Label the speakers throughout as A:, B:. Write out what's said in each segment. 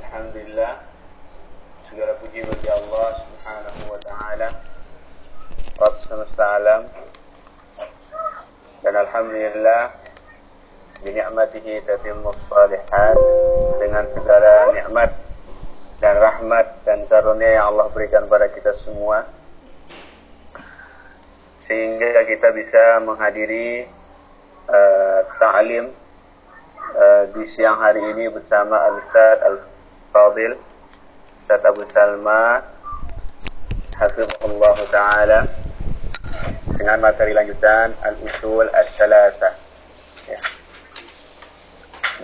A: Alhamdulillah segala puji bagi Allah Subhanahu wa taala Rabb semesta alam. Dan alhamdulillah binikmatihi tatimmus salihat dengan segala nikmat dan rahmat dan karunia yang Allah berikan pada kita semua. Sehingga kita bisa menghadiri uh, ta'lim uh, di siang hari ini bersama Al-Ustaz Al-Fadil Ustaz Abu Salma Hafizullah Ta'ala dengan materi lanjutan Al-Usul Al-Salasa ya.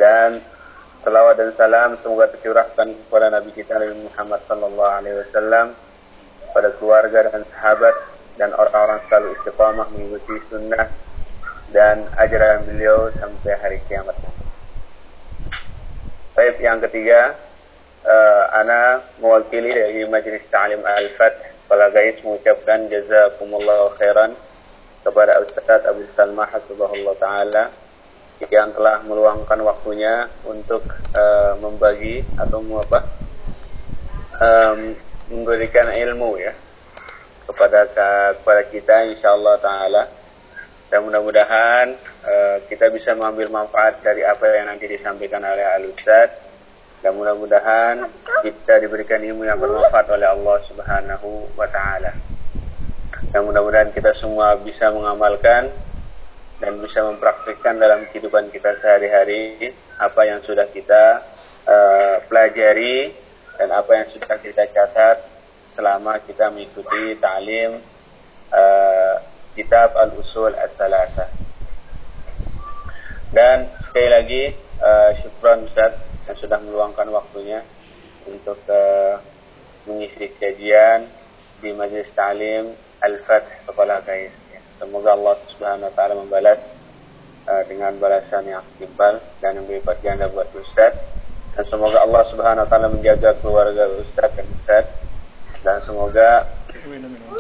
A: dan salawat dan salam semoga tercurahkan kepada Nabi kita Nabi Muhammad Sallallahu Alaihi Wasallam pada keluarga dan sahabat dan orang-orang selalu istiqamah mengikuti sunnah dan ajaran beliau sampai hari kiamat. Baik, yang ketiga, uh, ana mewakili dari Majelis Ta'lim Al-Fath. Kepala Gais mengucapkan jazakumullah khairan kepada Ustaz Abu Salma Hasbahullah Ta'ala yang telah meluangkan waktunya untuk uh, membagi atau apa um, memberikan ilmu ya kepada kepada kita insyaallah taala dan mudah-mudahan uh, kita bisa mengambil manfaat dari apa yang nanti disampaikan oleh Al Ustaz dan mudah-mudahan kita diberikan ilmu yang bermanfaat oleh Allah Subhanahu wa taala. Dan mudah-mudahan kita semua bisa mengamalkan dan bisa mempraktikkan dalam kehidupan kita sehari-hari apa yang sudah kita uh, pelajari dan apa yang sudah kita catat selama kita mengikuti ta'lim uh, kitab Al-Usul As-Salasa. Dan sekali lagi uh, syukran Ustaz yang sudah meluangkan waktunya untuk uh, mengisi kajian di Majlis Ta'lim Al-Fath Kepala Kais. Semoga Allah Subhanahu wa taala membalas uh, dengan balasan yang setimpal dan yang berlipat ganda buat Ustaz. Dan semoga Allah Subhanahu wa taala menjaga keluarga Ustaz dan Ustaz dan semoga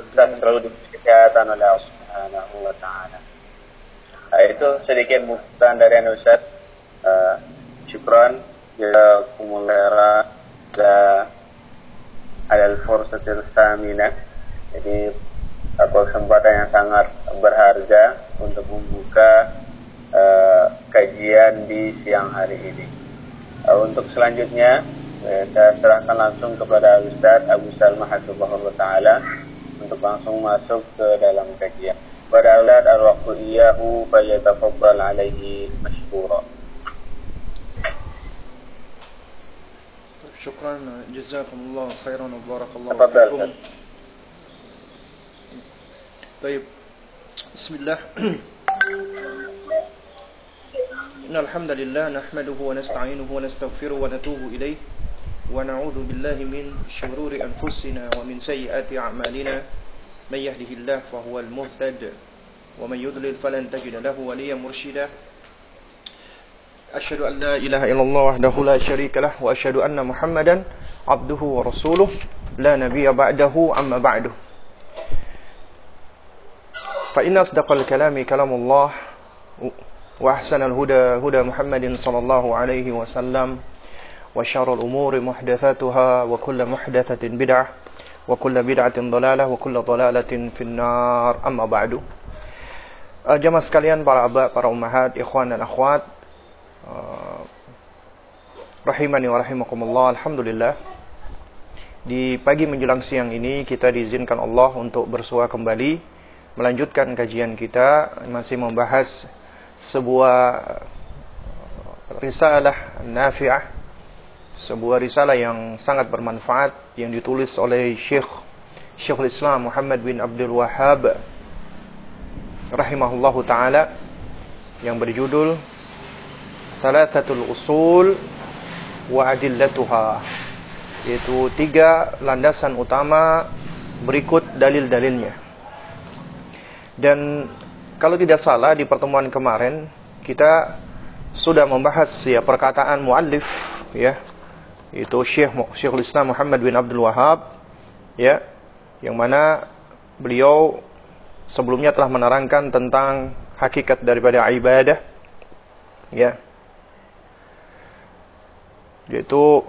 A: Ustaz selalu diberi kesehatan oleh Allah Subhanahu wa taala. Nah, itu sedikit mutan dari Anda Ustaz. Uh, syukran jazakumullah la alal fursatil thamina. Jadi kesempatan yang sangat berharga untuk membuka uh, kajian di siang hari ini. Uh, untuk selanjutnya kita serahkan langsung kepada Ustaz Abu Salma Hafizahullah Ta'ala untuk langsung masuk ke dalam kajian. Pada alat al-waqtu iyahu falyatafaddal alaihi mashkura.
B: شكرا جزاكم الله خيرا وبارك الله. فيكم طيب بسم الله إن الحمد لله نحمده ونستعينه ونستغفره ونتوب إليه ونعوذ بالله من شرور أنفسنا ومن سيئات أعمالنا من يهده الله فهو المهتد ومن يضلل فلن تجد له وليا مرشدا. أشهد أن لا إله إلا الله وحده لا شريك له وأشهد أن محمدا عبده ورسوله. لا نبي بعده أما بعده فإن أصدق الكلام كلام الله وأحسن الهدى هدى محمد صلى الله عليه وسلم وشر الأمور محدثاتها وكل محدثة بدعة. وكل بدعة ضلالة وكل ضلالة في النار أما بعد uh, Jamaah sekalian, para abah, para ummahat, ikhwan dan akhwat uh, Rahimani wa rahimakumullah Alhamdulillah Di pagi menjelang siang ini kita diizinkan Allah untuk bersua kembali Melanjutkan kajian kita Masih membahas sebuah risalah nafi'ah sebuah risalah yang sangat bermanfaat yang ditulis oleh Syekh Syekhul Islam Muhammad bin Abdul Wahhab rahimahullahu taala yang berjudul Thalathatul Usul wa Adillatuha yaitu tiga landasan utama berikut dalil-dalilnya. Dan kalau tidak salah di pertemuan kemarin kita sudah membahas ya perkataan muallif ya itu Syekh Syekhul Islam Muhammad bin Abdul Wahab ya yang mana beliau sebelumnya telah menerangkan tentang hakikat daripada ibadah ya. Yaitu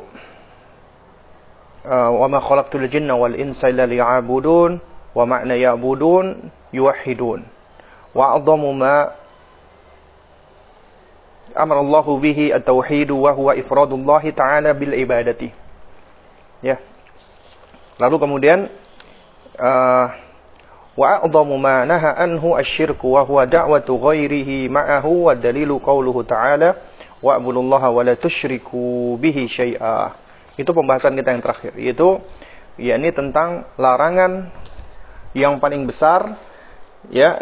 B: uh, wa ma khalaqtul jinna wal insa illa liya'budun wa ma'na ya'budun yuwahhidun. Wa a'dhamu ma amara Allah bihi at-tauhid wa huwa ifradullah ta'ala bil ibadati ya lalu kemudian uh, wa a'dhamu ma naha anhu asy-syirku wa huwa da'watu ghairihi ma'ahu wa dalilu qawluhu ta'ala wa'budullaha wa la tusyriku bihi syai'a. Itu pembahasan kita yang terakhir, yaitu yakni tentang larangan yang paling besar ya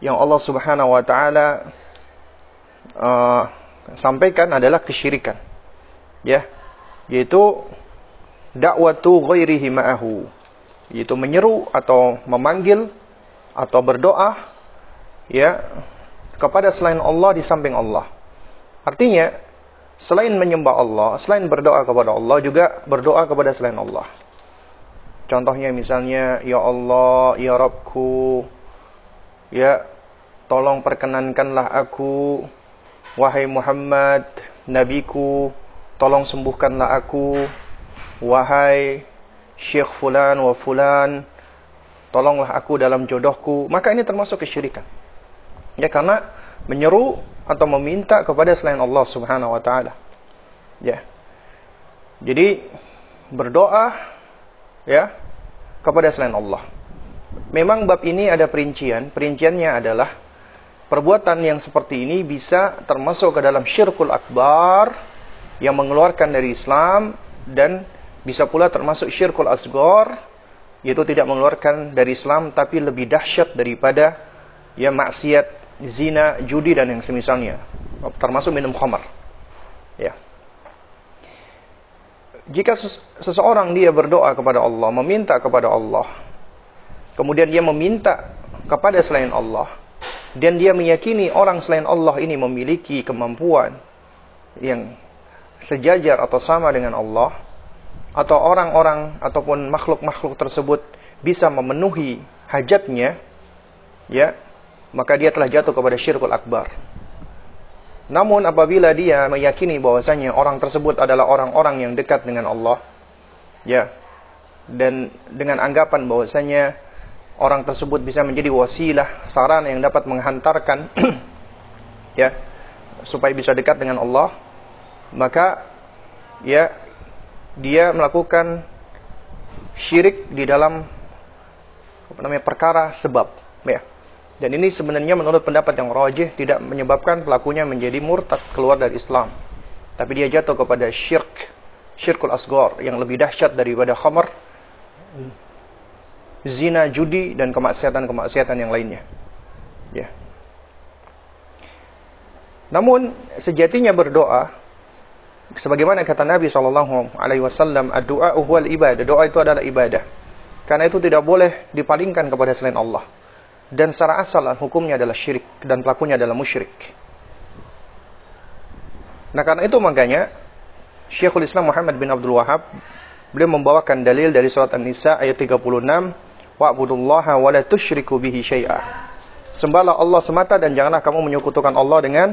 B: yang Allah Subhanahu wa taala uh, sampaikan adalah kesyirikan. Ya, yaitu dakwatu ghairihi ma'ahu yaitu menyeru atau memanggil atau berdoa ya kepada selain Allah di samping Allah. Artinya selain menyembah Allah, selain berdoa kepada Allah juga berdoa kepada selain Allah. Contohnya misalnya ya Allah, ya Rabbku, ya tolong perkenankanlah aku wahai Muhammad, nabiku, tolong sembuhkanlah aku. Wahai Syekh fulan wa fulan tolonglah aku dalam jodohku. Maka ini termasuk kesyirikan. Ya karena menyeru atau meminta kepada selain Allah Subhanahu wa taala. Ya. Jadi berdoa ya kepada selain Allah. Memang bab ini ada perincian. Perinciannya adalah perbuatan yang seperti ini bisa termasuk ke dalam syirkul akbar yang mengeluarkan dari Islam dan bisa pula termasuk syirkul asgor, yaitu tidak mengeluarkan dari Islam tapi lebih dahsyat daripada ya maksiat, zina, judi dan yang semisalnya. Termasuk minum khamar. Ya. Jika seseorang dia berdoa kepada Allah, meminta kepada Allah, kemudian dia meminta kepada selain Allah, dan dia meyakini orang selain Allah ini memiliki kemampuan yang sejajar atau sama dengan Allah, atau orang-orang ataupun makhluk-makhluk tersebut bisa memenuhi hajatnya, ya, maka dia telah jatuh kepada syirkul akbar. Namun apabila dia meyakini bahwasanya orang tersebut adalah orang-orang yang dekat dengan Allah, ya, dan dengan anggapan bahwasanya orang tersebut bisa menjadi wasilah, sarana yang dapat menghantarkan ya, supaya bisa dekat dengan Allah, maka ya dia melakukan syirik di dalam apa namanya perkara sebab ya. Dan ini sebenarnya menurut pendapat yang rajih tidak menyebabkan pelakunya menjadi murtad keluar dari Islam. Tapi dia jatuh kepada syirk, syirkul asgor yang lebih dahsyat daripada khamar, zina, judi dan kemaksiatan-kemaksiatan yang lainnya. Ya. Namun sejatinya berdoa sebagaimana kata Nabi sallallahu alaihi wasallam doa huwal ibadah doa itu adalah ibadah karena itu tidak boleh dipalingkan kepada selain Allah dan secara asal hukumnya adalah syirik dan pelakunya adalah musyrik nah karena itu makanya Syekhul Islam Muhammad bin Abdul Wahab beliau membawakan dalil dari surat An-Nisa ayat 36 wa'budullaha wa la tusyriku bihi syai'a. Sembahlah Allah semata dan janganlah kamu menyekutukan Allah dengan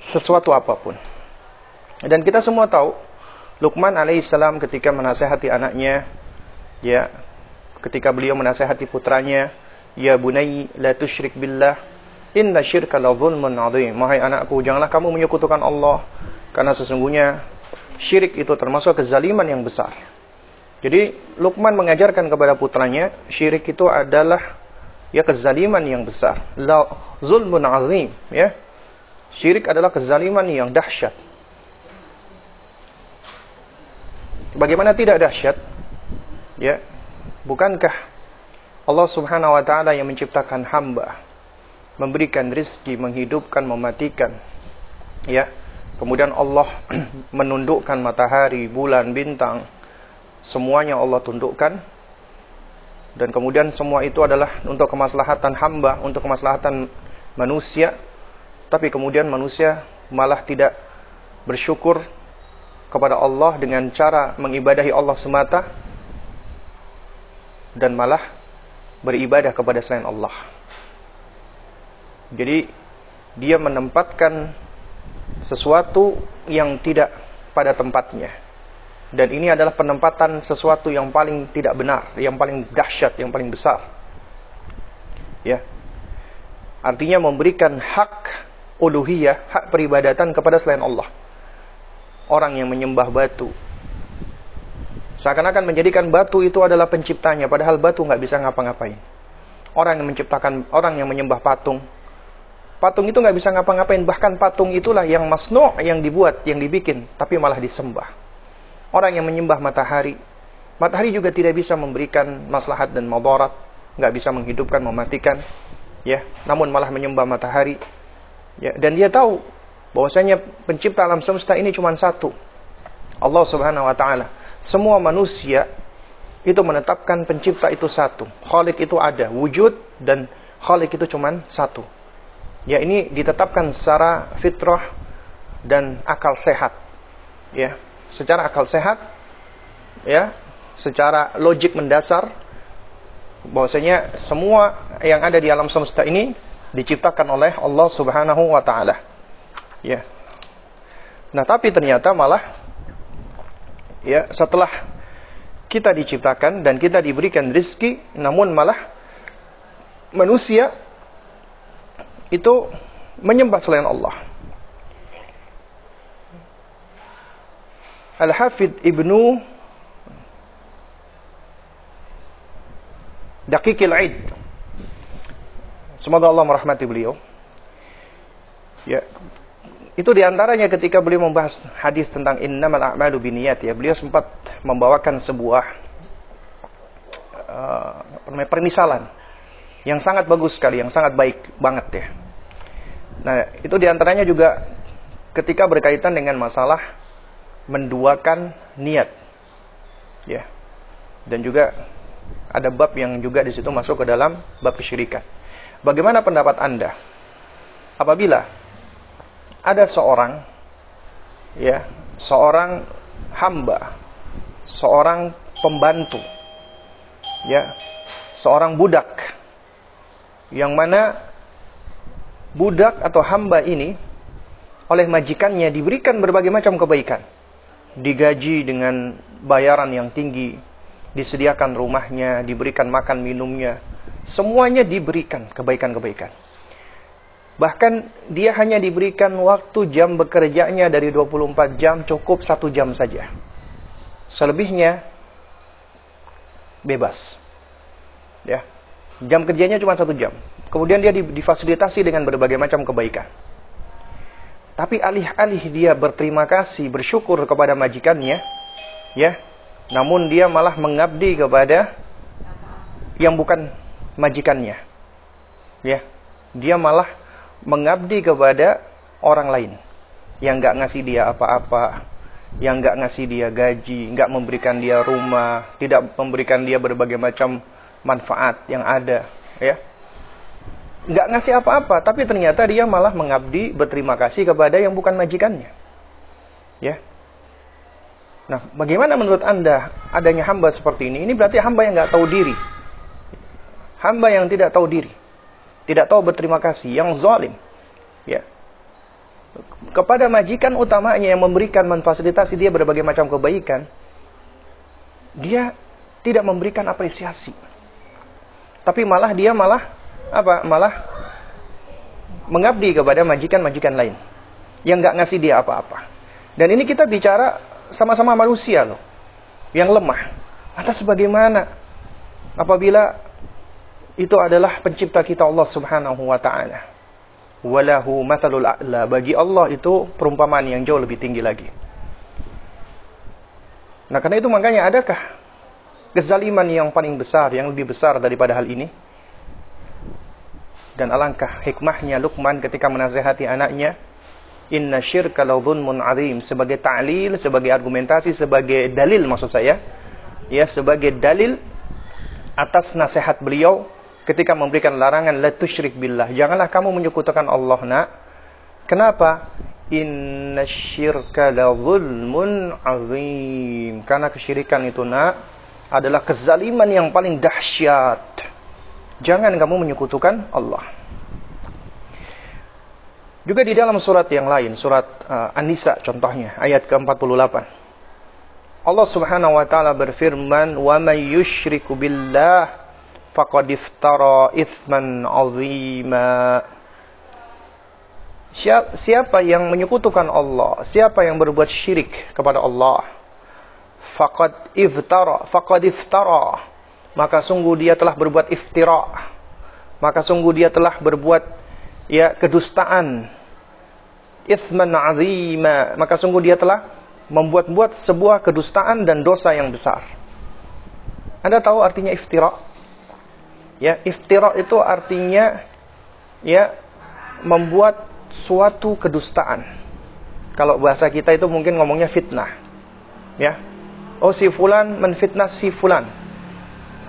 B: sesuatu apa pun. Dan kita semua tahu Luqman alaihissalam ketika menasehati anaknya ya ketika beliau menasehati putranya ya bunai la tusyrik billah inna syirka la zulmun adzim wahai anakku janganlah kamu menyekutukan Allah karena sesungguhnya syirik itu termasuk kezaliman yang besar jadi Luqman mengajarkan kepada putranya syirik itu adalah ya kezaliman yang besar la zulmun azim ya syirik adalah kezaliman yang dahsyat Bagaimana tidak dahsyat? Ya. Bukankah Allah Subhanahu wa taala yang menciptakan hamba, memberikan rizki, menghidupkan, mematikan. Ya. Kemudian Allah menundukkan matahari, bulan, bintang. Semuanya Allah tundukkan. Dan kemudian semua itu adalah untuk kemaslahatan hamba, untuk kemaslahatan manusia. Tapi kemudian manusia malah tidak bersyukur kepada Allah dengan cara mengibadahi Allah semata dan malah beribadah kepada selain Allah. Jadi dia menempatkan sesuatu yang tidak pada tempatnya. Dan ini adalah penempatan sesuatu yang paling tidak benar, yang paling dahsyat, yang paling besar. Ya. Artinya memberikan hak uluhiyah, hak peribadatan kepada selain Allah. Orang yang menyembah batu. Seakan-akan menjadikan batu itu adalah penciptanya, padahal batu nggak bisa ngapa-ngapain. Orang yang menciptakan, orang yang menyembah patung, patung itu nggak bisa ngapa-ngapain, bahkan patung itulah yang masnu' yang dibuat, yang dibikin, tapi malah disembah. Orang yang menyembah matahari, matahari juga tidak bisa memberikan maslahat dan madarat, nggak bisa menghidupkan, mematikan, ya. Namun malah menyembah matahari, ya. Dan dia tahu bahwasanya pencipta alam semesta ini cuma satu, Allah Subhanahu Wa Taala. Semua manusia itu menetapkan pencipta itu satu, Khalik itu ada, wujud dan Khalik itu cuma satu. Ya ini ditetapkan secara fitrah dan akal sehat. Ya, secara akal sehat ya secara logik mendasar bahwasanya semua yang ada di alam semesta ini diciptakan oleh Allah Subhanahu wa taala. Ya. Nah, tapi ternyata malah ya setelah kita diciptakan dan kita diberikan rizki namun malah manusia itu menyembah selain Allah. Al-Hafidh Ibnu Daqiqil Aid Semoga Allah merahmati beliau. Ya. Itu di antaranya ketika beliau membahas hadis tentang innamal a'malu biniyat. Ya beliau sempat membawakan sebuah uh, permisalan yang sangat bagus sekali, yang sangat baik banget ya. Nah, itu di antaranya juga ketika berkaitan dengan masalah menduakan niat. Ya. Dan juga ada bab yang juga di situ masuk ke dalam bab kesyirikan. Bagaimana pendapat Anda apabila ada seorang ya, seorang hamba, seorang pembantu ya, seorang budak yang mana budak atau hamba ini oleh majikannya diberikan berbagai macam kebaikan digaji dengan bayaran yang tinggi, disediakan rumahnya, diberikan makan minumnya, semuanya diberikan kebaikan-kebaikan. Bahkan dia hanya diberikan waktu jam bekerjanya dari 24 jam cukup satu jam saja. Selebihnya bebas. Ya, jam kerjanya cuma satu jam. Kemudian dia difasilitasi dengan berbagai macam kebaikan. Tapi alih-alih dia berterima kasih, bersyukur kepada majikannya, ya, namun dia malah mengabdi kepada yang bukan majikannya. Ya, dia malah mengabdi kepada orang lain yang nggak ngasih dia apa-apa, yang nggak ngasih dia gaji, nggak memberikan dia rumah, tidak memberikan dia berbagai macam manfaat yang ada, ya nggak ngasih apa-apa, tapi ternyata dia malah mengabdi berterima kasih kepada yang bukan majikannya. Ya. Nah, bagaimana menurut Anda adanya hamba seperti ini? Ini berarti hamba yang nggak tahu diri. Hamba yang tidak tahu diri. Tidak tahu berterima kasih, yang zalim. Ya. Kepada majikan utamanya yang memberikan memfasilitasi dia berbagai macam kebaikan, dia tidak memberikan apresiasi. Tapi malah dia malah apa malah mengabdi kepada majikan-majikan lain yang nggak ngasih dia apa-apa. Dan ini kita bicara sama-sama manusia loh yang lemah. Atas bagaimana apabila itu adalah pencipta kita Allah Subhanahu wa taala. Walahu matalul a'la. Bagi Allah itu perumpamaan yang jauh lebih tinggi lagi. Nah, karena itu makanya adakah kezaliman yang paling besar, yang lebih besar daripada hal ini? Dan alangkah hikmahnya Luqman ketika menasehati anaknya inna syirka la dhulmun azim sebagai ta'lil sebagai argumentasi sebagai dalil maksud saya ya sebagai dalil atas nasihat beliau ketika memberikan larangan la tusyrik billah. Janganlah kamu menyekutukan Allah nak. Kenapa? Inna syirka la dhulmun azim karena kesyirikan itu nak adalah kezaliman yang paling dahsyat Jangan kamu menyekutukan Allah. Juga di dalam surat yang lain, surat uh, An-Nisa contohnya, ayat ke-48. Allah Subhanahu wa taala berfirman, "Wa may yusyriku billah faqad iftara itsman 'azima." Siapa yang menyekutukan Allah, siapa yang berbuat syirik kepada Allah, faqad iftara, faqad iftara, maka sungguh dia telah berbuat iftira. Maka sungguh dia telah berbuat ya kedustaan. Ithman azima. Maka sungguh dia telah membuat-buat sebuah kedustaan dan dosa yang besar. Anda tahu artinya iftira? Ya iftira itu artinya ya membuat suatu kedustaan. Kalau bahasa kita itu mungkin ngomongnya fitnah. Ya. Oh si fulan menfitnah si fulan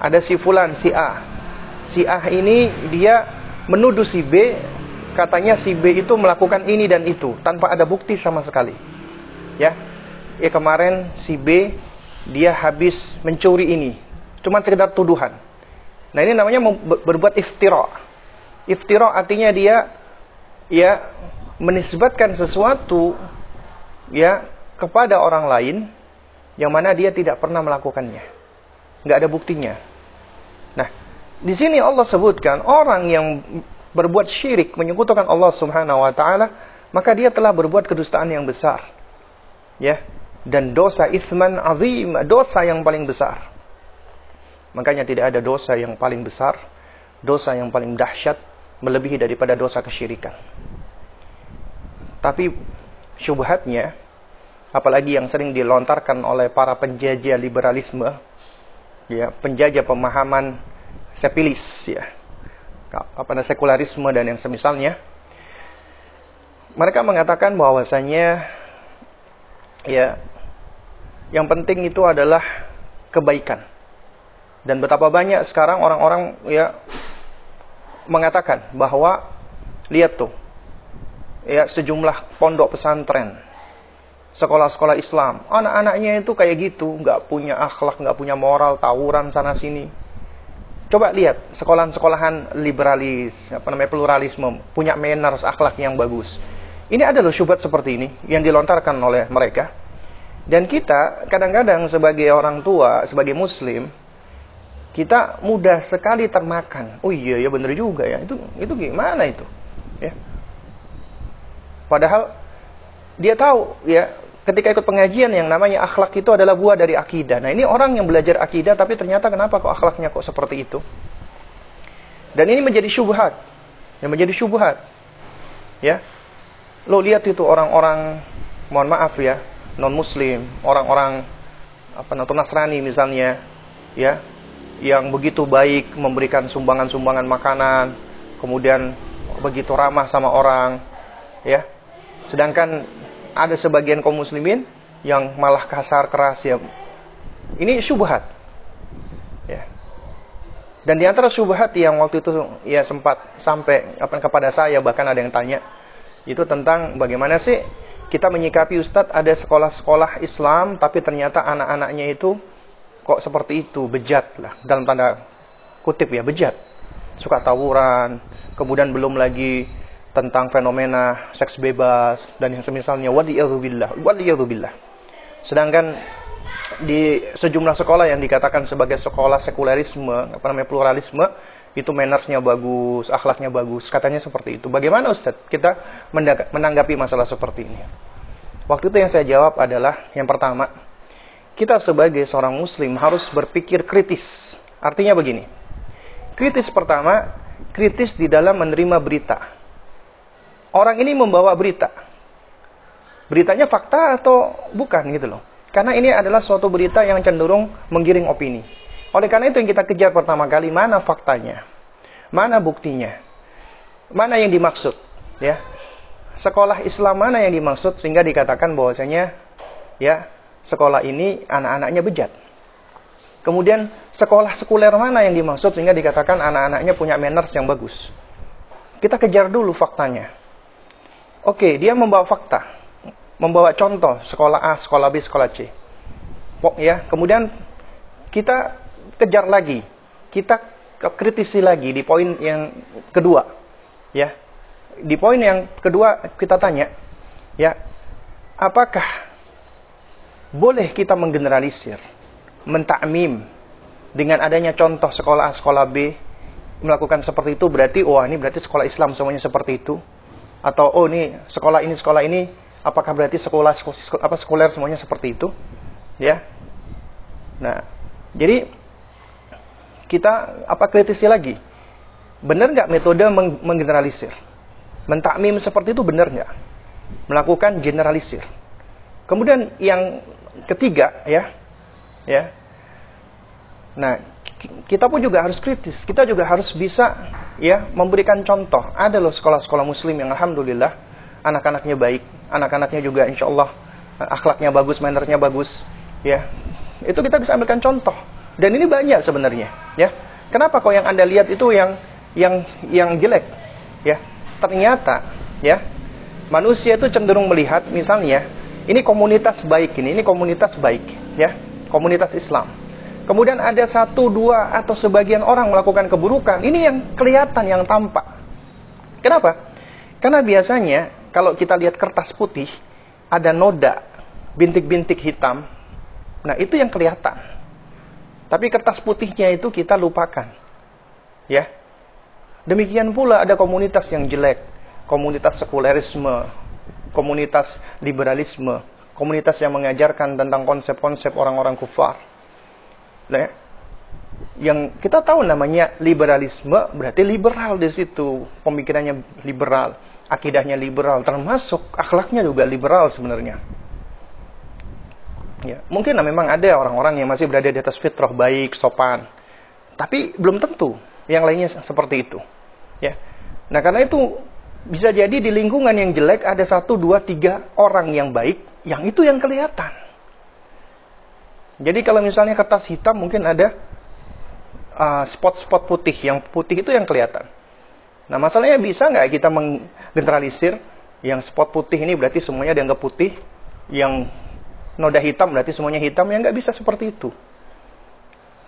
B: ada si fulan si A si A ini dia menuduh si B katanya si B itu melakukan ini dan itu tanpa ada bukti sama sekali. Ya. Ya kemarin si B dia habis mencuri ini. Cuma sekedar tuduhan. Nah, ini namanya berbuat iftira. Iftira artinya dia ya menisbatkan sesuatu ya kepada orang lain yang mana dia tidak pernah melakukannya. Nggak ada buktinya. Di sini Allah sebutkan orang yang berbuat syirik menyekutukan Allah Subhanahu wa taala, maka dia telah berbuat kedustaan yang besar. Ya. Dan dosa itsman azim, dosa yang paling besar. Makanya tidak ada dosa yang paling besar, dosa yang paling dahsyat melebihi daripada dosa kesyirikan. Tapi syubhatnya apalagi yang sering dilontarkan oleh para penjajah liberalisme ya, penjajah pemahaman sepilis ya. Apa sekularisme dan yang semisalnya. Mereka mengatakan bahwasanya ya yang penting itu adalah kebaikan. Dan betapa banyak sekarang orang-orang ya mengatakan bahwa lihat tuh ya sejumlah pondok pesantren sekolah-sekolah Islam anak-anaknya itu kayak gitu nggak punya akhlak nggak punya moral tawuran sana sini Coba lihat sekolahan-sekolahan liberalis, apa namanya pluralisme, punya manners, akhlak yang bagus. Ini ada loh syubhat seperti ini yang dilontarkan oleh mereka. Dan kita kadang-kadang sebagai orang tua, sebagai muslim, kita mudah sekali termakan. Oh iya ya bener juga ya. Itu itu gimana itu? Ya. Padahal dia tahu ya ketika ikut pengajian yang namanya akhlak itu adalah buah dari akidah. Nah ini orang yang belajar akidah tapi ternyata kenapa kok akhlaknya kok seperti itu? Dan ini menjadi syubhat. Yang menjadi syubhat. Ya. Lo lihat itu orang-orang mohon maaf ya, non muslim, orang-orang apa namanya Nasrani misalnya, ya, yang begitu baik memberikan sumbangan-sumbangan makanan, kemudian begitu ramah sama orang, ya. Sedangkan ada sebagian kaum muslimin yang malah kasar keras ya. Ini syubhat. Ya. Dan di antara syubhat yang waktu itu ya sempat sampai apa kepada saya bahkan ada yang tanya itu tentang bagaimana sih kita menyikapi Ustadz ada sekolah-sekolah Islam tapi ternyata anak-anaknya itu kok seperti itu bejat lah dalam tanda kutip ya bejat suka tawuran kemudian belum lagi tentang fenomena seks bebas dan yang semisalnya waliyadzubillah waliyadzubillah sedangkan di sejumlah sekolah yang dikatakan sebagai sekolah sekularisme apa namanya pluralisme itu mannersnya bagus akhlaknya bagus katanya seperti itu. Bagaimana Ustadz kita menanggapi masalah seperti ini? Waktu itu yang saya jawab adalah yang pertama kita sebagai seorang muslim harus berpikir kritis. Artinya begini kritis pertama kritis di dalam menerima berita orang ini membawa berita. Beritanya fakta atau bukan gitu loh. Karena ini adalah suatu berita yang cenderung menggiring opini. Oleh karena itu yang kita kejar pertama kali mana faktanya? Mana buktinya? Mana yang dimaksud? Ya. Sekolah Islam mana yang dimaksud sehingga dikatakan bahwasanya ya, sekolah ini anak-anaknya bejat. Kemudian sekolah sekuler mana yang dimaksud sehingga dikatakan anak-anaknya punya manners yang bagus. Kita kejar dulu faktanya. Oke, dia membawa fakta, membawa contoh sekolah A, sekolah B, sekolah C. Ya, kemudian kita kejar lagi, kita kritisi lagi di poin yang kedua, ya. di poin yang kedua kita tanya, ya, apakah boleh kita menggeneralisir, mentakmim dengan adanya contoh sekolah A, sekolah B melakukan seperti itu? Berarti wah ini berarti sekolah Islam semuanya seperti itu atau oh ini sekolah ini sekolah ini apakah berarti sekolah apa sekuler semuanya seperti itu? Ya. Nah jadi kita apa kritisnya lagi? Benar nggak metode meng menggeneralisir? Mentakmim seperti itu benar nggak? Melakukan generalisir. Kemudian yang ketiga ya ya. Nah kita pun juga harus kritis. Kita juga harus bisa ya memberikan contoh. Ada loh sekolah-sekolah muslim yang alhamdulillah anak-anaknya baik. Anak-anaknya juga insya Allah eh, akhlaknya bagus mannernya bagus ya. Itu kita bisa ambilkan contoh. Dan ini banyak sebenarnya ya. Kenapa kok yang anda lihat itu yang yang yang jelek ya? Ternyata ya manusia itu cenderung melihat misalnya ini komunitas baik ini ini komunitas baik ya. Komunitas Islam kemudian ada satu dua atau sebagian orang melakukan keburukan. Ini yang kelihatan yang tampak. Kenapa? Karena biasanya kalau kita lihat kertas putih ada noda bintik-bintik hitam. Nah itu yang kelihatan. Tapi kertas putihnya itu kita lupakan. Ya. Demikian pula ada komunitas yang jelek, komunitas sekulerisme, komunitas liberalisme, komunitas yang mengajarkan tentang konsep-konsep orang-orang kufar. Nah, yang kita tahu namanya liberalisme berarti liberal di situ, pemikirannya liberal, akidahnya liberal, termasuk akhlaknya juga liberal sebenarnya. Ya, mungkin memang ada orang-orang yang masih berada di atas fitrah baik, sopan, tapi belum tentu yang lainnya seperti itu. Ya. Nah karena itu bisa jadi di lingkungan yang jelek ada satu, dua, tiga orang yang baik, yang itu yang kelihatan. Jadi kalau misalnya kertas hitam mungkin ada uh, spot-spot uh, putih, yang putih itu yang kelihatan. Nah masalahnya bisa nggak kita menggeneralisir yang spot putih ini berarti semuanya dianggap putih, yang noda hitam berarti semuanya hitam, yang nggak bisa seperti itu.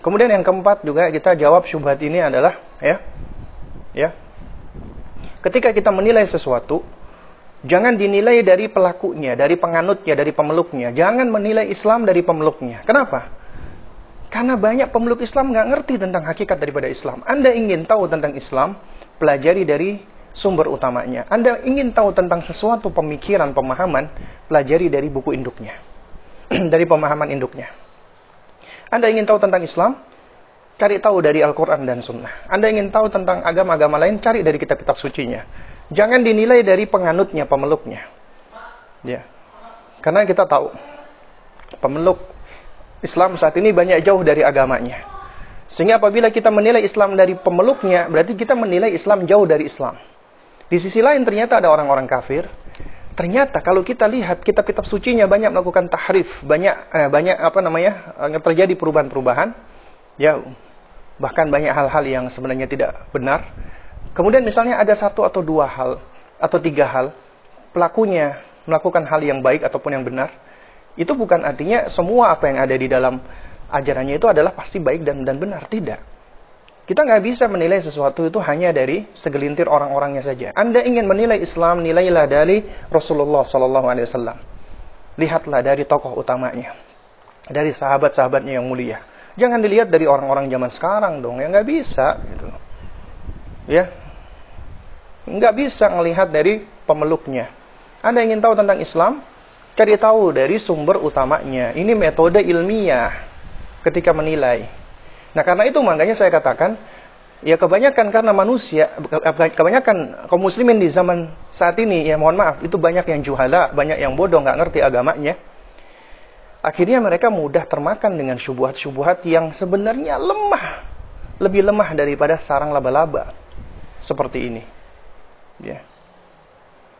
B: Kemudian yang keempat juga kita jawab syubhat ini adalah ya ya ketika kita menilai sesuatu jangan dinilai dari pelakunya dari penganutnya dari pemeluknya jangan menilai Islam dari pemeluknya kenapa karena banyak pemeluk Islam nggak ngerti tentang hakikat daripada Islam Anda ingin tahu tentang Islam pelajari dari sumber utamanya Anda ingin tahu tentang sesuatu pemikiran pemahaman pelajari dari buku induknya dari pemahaman induknya anda ingin tahu tentang Islam? Cari tahu dari Al-Quran dan Sunnah. Anda ingin tahu tentang agama-agama lain, cari dari kitab-kitab sucinya. Jangan dinilai dari penganutnya, pemeluknya. Ya. Karena kita tahu, pemeluk Islam saat ini banyak jauh dari agamanya. Sehingga apabila kita menilai Islam dari pemeluknya, berarti kita menilai Islam jauh dari Islam. Di sisi lain ternyata ada orang-orang kafir. Ternyata kalau kita lihat kitab-kitab sucinya banyak melakukan tahrif, banyak eh, banyak apa namanya? Eh, terjadi perubahan-perubahan. Ya, bahkan banyak hal-hal yang sebenarnya tidak benar. Kemudian misalnya ada satu atau dua hal atau tiga hal pelakunya melakukan hal yang baik ataupun yang benar, itu bukan artinya semua apa yang ada di dalam ajarannya itu adalah pasti baik dan dan benar tidak. Kita nggak bisa menilai sesuatu itu hanya dari segelintir orang-orangnya saja. Anda ingin menilai Islam, nilailah dari Rasulullah Sallallahu Alaihi Wasallam. Lihatlah dari tokoh utamanya, dari sahabat-sahabatnya yang mulia. Jangan dilihat dari orang-orang zaman sekarang dong, ya nggak bisa gitu. Ya, nggak bisa melihat dari pemeluknya. Anda ingin tahu tentang Islam, cari tahu dari sumber utamanya. Ini metode ilmiah ketika menilai. Nah karena itu makanya saya katakan, ya kebanyakan karena manusia, kebanyakan kaum muslimin di zaman saat ini, ya mohon maaf, itu banyak yang juhala, banyak yang bodoh, nggak ngerti agamanya akhirnya mereka mudah termakan dengan syubhat-syubhat yang sebenarnya lemah, lebih lemah daripada sarang laba-laba seperti ini. Ya.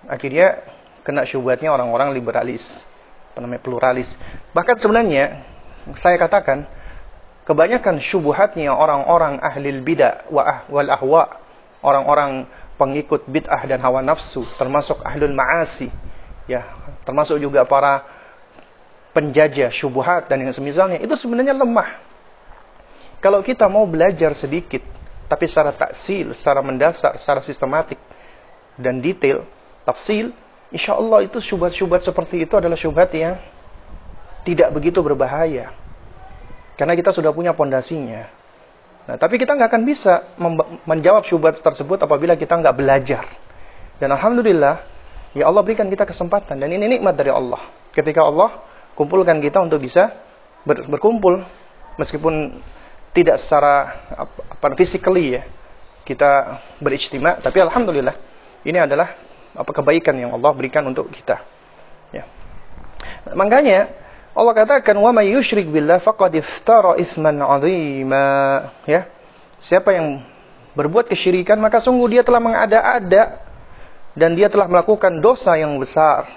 B: Akhirnya kena syubhatnya orang-orang liberalis, apa namanya pluralis. Bahkan sebenarnya saya katakan kebanyakan syubhatnya orang-orang ahli bidah wa ah, wal ahwa, orang-orang pengikut bid'ah dan hawa nafsu, termasuk ahlul ma'asi, ya, termasuk juga para penjajah syubhat dan yang semisalnya itu sebenarnya lemah. Kalau kita mau belajar sedikit tapi secara taksil, secara mendasar, secara sistematik, dan detail, tafsil, insya Allah itu syubhat-syubhat seperti itu adalah syubhat yang tidak begitu berbahaya. Karena kita sudah punya pondasinya. Nah, tapi kita nggak akan bisa menjawab syubhat tersebut apabila kita nggak belajar. Dan Alhamdulillah, ya Allah berikan kita kesempatan. Dan ini nikmat dari Allah. Ketika Allah kumpulkan kita untuk bisa ber berkumpul. Meskipun tidak secara apa, physically ya. Kita berijtima. Tapi Alhamdulillah, ini adalah apa kebaikan yang Allah berikan untuk kita. Ya. Makanya Allah katakan wa may yusyrik billah faqad iftara itsman 'azima ya siapa yang berbuat kesyirikan maka sungguh dia telah mengada-ada dan dia telah melakukan dosa yang besar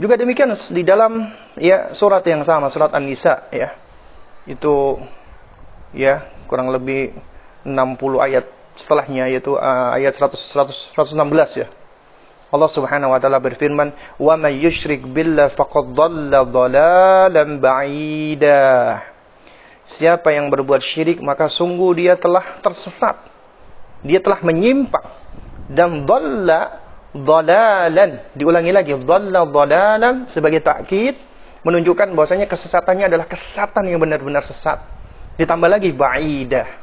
B: juga demikian di dalam ya surat yang sama surat An-Nisa ya itu ya kurang lebih 60 ayat setelahnya yaitu uh, ayat 100, 100 116 ya Allah Subhanahu wa taala berfirman, "Wa may yusyrik billah faqad dhalla dhalalan ba'ida." Siapa yang berbuat syirik maka sungguh dia telah tersesat. Dia telah menyimpang dan dhalla dhalalan. Diulangi lagi, dhalla dhalalan sebagai takkid menunjukkan bahwasanya kesesatannya adalah kesesatan yang benar-benar sesat. Ditambah lagi ba'idah.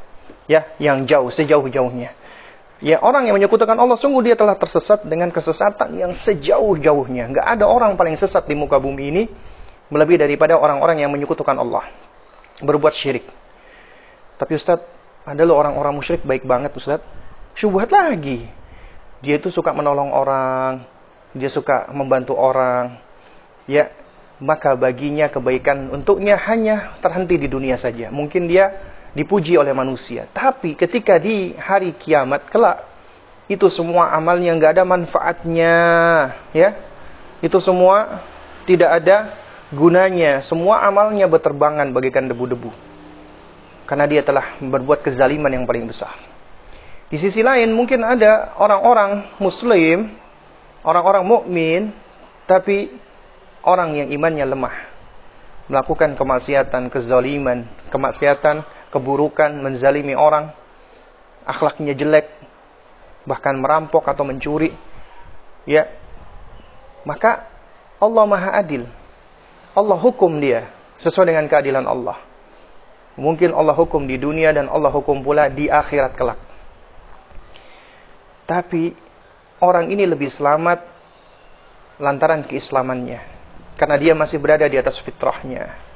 B: Ya, yang jauh, sejauh-jauhnya. Ya orang yang menyekutukan Allah sungguh dia telah tersesat dengan kesesatan yang sejauh-jauhnya. Enggak ada orang paling sesat di muka bumi ini melebihi daripada orang-orang yang menyekutukan Allah. Berbuat syirik. Tapi Ustaz, ada loh orang-orang musyrik baik banget Ustaz. Syubhat lagi. Dia itu suka menolong orang, dia suka membantu orang. Ya, maka baginya kebaikan untuknya hanya terhenti di dunia saja. Mungkin dia dipuji oleh manusia. Tapi ketika di hari kiamat kelak itu semua amalnya nggak ada manfaatnya, ya. Itu semua tidak ada gunanya. Semua amalnya berterbangan bagaikan debu-debu. Karena dia telah berbuat kezaliman yang paling besar. Di sisi lain mungkin ada orang-orang muslim, orang-orang mukmin, tapi orang yang imannya lemah. Melakukan kemaksiatan, kezaliman, kemaksiatan keburukan, menzalimi orang, akhlaknya jelek, bahkan merampok atau mencuri, ya, maka Allah Maha Adil. Allah hukum dia sesuai dengan keadilan Allah. Mungkin Allah hukum di dunia dan Allah hukum pula di akhirat kelak. Tapi orang ini lebih selamat lantaran keislamannya. Karena dia masih berada di atas fitrahnya.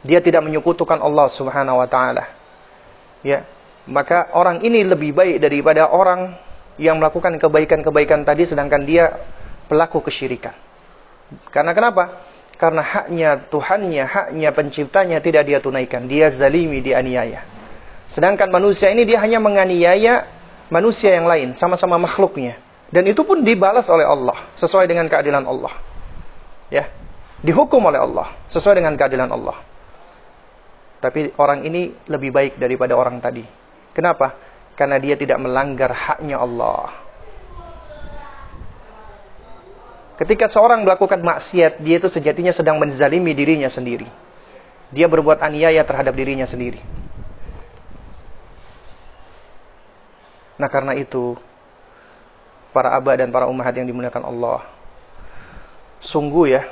B: Dia tidak menyekutukan Allah Subhanahu wa taala. Ya. Maka orang ini lebih baik daripada orang yang melakukan kebaikan-kebaikan tadi sedangkan dia pelaku kesyirikan. Karena kenapa? Karena haknya Tuhannya, haknya penciptanya tidak dia tunaikan. Dia zalimi, dia aniaya. Sedangkan manusia ini dia hanya menganiaya manusia yang lain, sama-sama makhluknya. Dan itu pun dibalas oleh Allah, sesuai dengan keadilan Allah. Ya, dihukum oleh Allah, sesuai dengan keadilan Allah. Tapi orang ini lebih baik daripada orang tadi. Kenapa? Karena dia tidak melanggar haknya Allah. Ketika seorang melakukan maksiat, dia itu sejatinya sedang menzalimi dirinya sendiri. Dia berbuat aniaya terhadap dirinya sendiri. Nah karena itu, para abah dan para umat yang dimuliakan Allah, sungguh ya,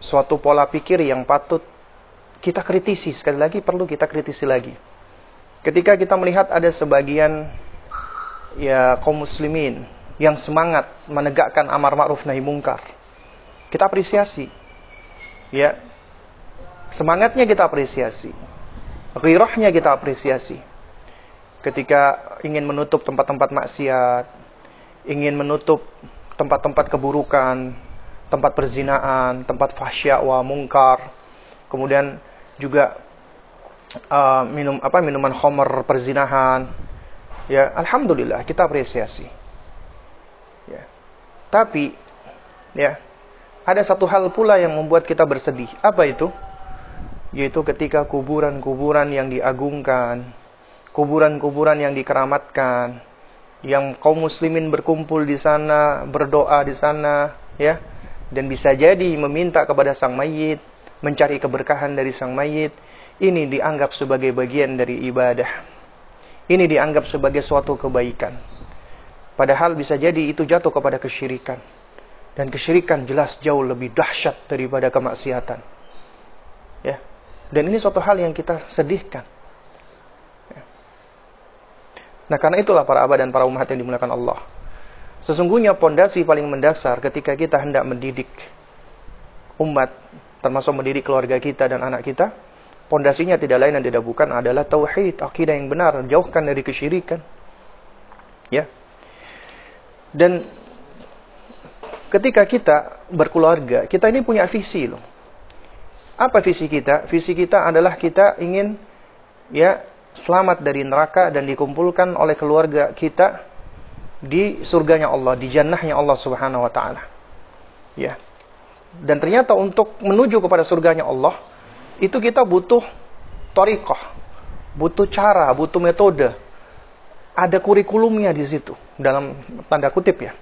B: suatu pola pikir yang patut kita kritisi sekali lagi perlu kita kritisi lagi. Ketika kita melihat ada sebagian ya kaum muslimin yang semangat menegakkan amar ma'ruf nahi mungkar. Kita apresiasi. Ya. Semangatnya kita apresiasi. Ghirahnya kita apresiasi. Ketika ingin menutup tempat-tempat maksiat, ingin menutup tempat-tempat keburukan, tempat perzinaan, tempat fahsya wa mungkar, kemudian juga uh, minum apa minuman khamr perzinahan. Ya alhamdulillah kita apresiasi. Ya. Tapi ya ada satu hal pula yang membuat kita bersedih. Apa itu? Yaitu ketika kuburan-kuburan yang diagungkan kuburan-kuburan yang dikeramatkan yang kaum muslimin berkumpul di sana berdoa di sana ya dan bisa jadi meminta kepada sang mayit mencari keberkahan dari sang mayit, ini dianggap sebagai bagian dari ibadah. Ini dianggap sebagai suatu kebaikan. Padahal bisa jadi itu jatuh kepada kesyirikan. Dan kesyirikan jelas jauh lebih dahsyat daripada kemaksiatan. Ya. Dan ini suatu hal yang kita sedihkan. Ya. Nah, karena itulah para abad dan para umat yang dimuliakan Allah. Sesungguhnya pondasi paling mendasar ketika kita hendak mendidik umat, termasuk mendidik keluarga kita dan anak kita, pondasinya tidak lain dan tidak bukan adalah tauhid, akidah yang benar, jauhkan dari kesyirikan. Ya. Dan ketika kita berkeluarga, kita ini punya visi loh. Apa visi kita? Visi kita adalah kita ingin ya selamat dari neraka dan dikumpulkan oleh keluarga kita di surganya Allah, di jannahnya Allah Subhanahu wa taala. Ya. Dan ternyata untuk menuju kepada surganya Allah, itu kita butuh torikoh, butuh cara, butuh metode. Ada kurikulumnya di situ, dalam tanda kutip ya.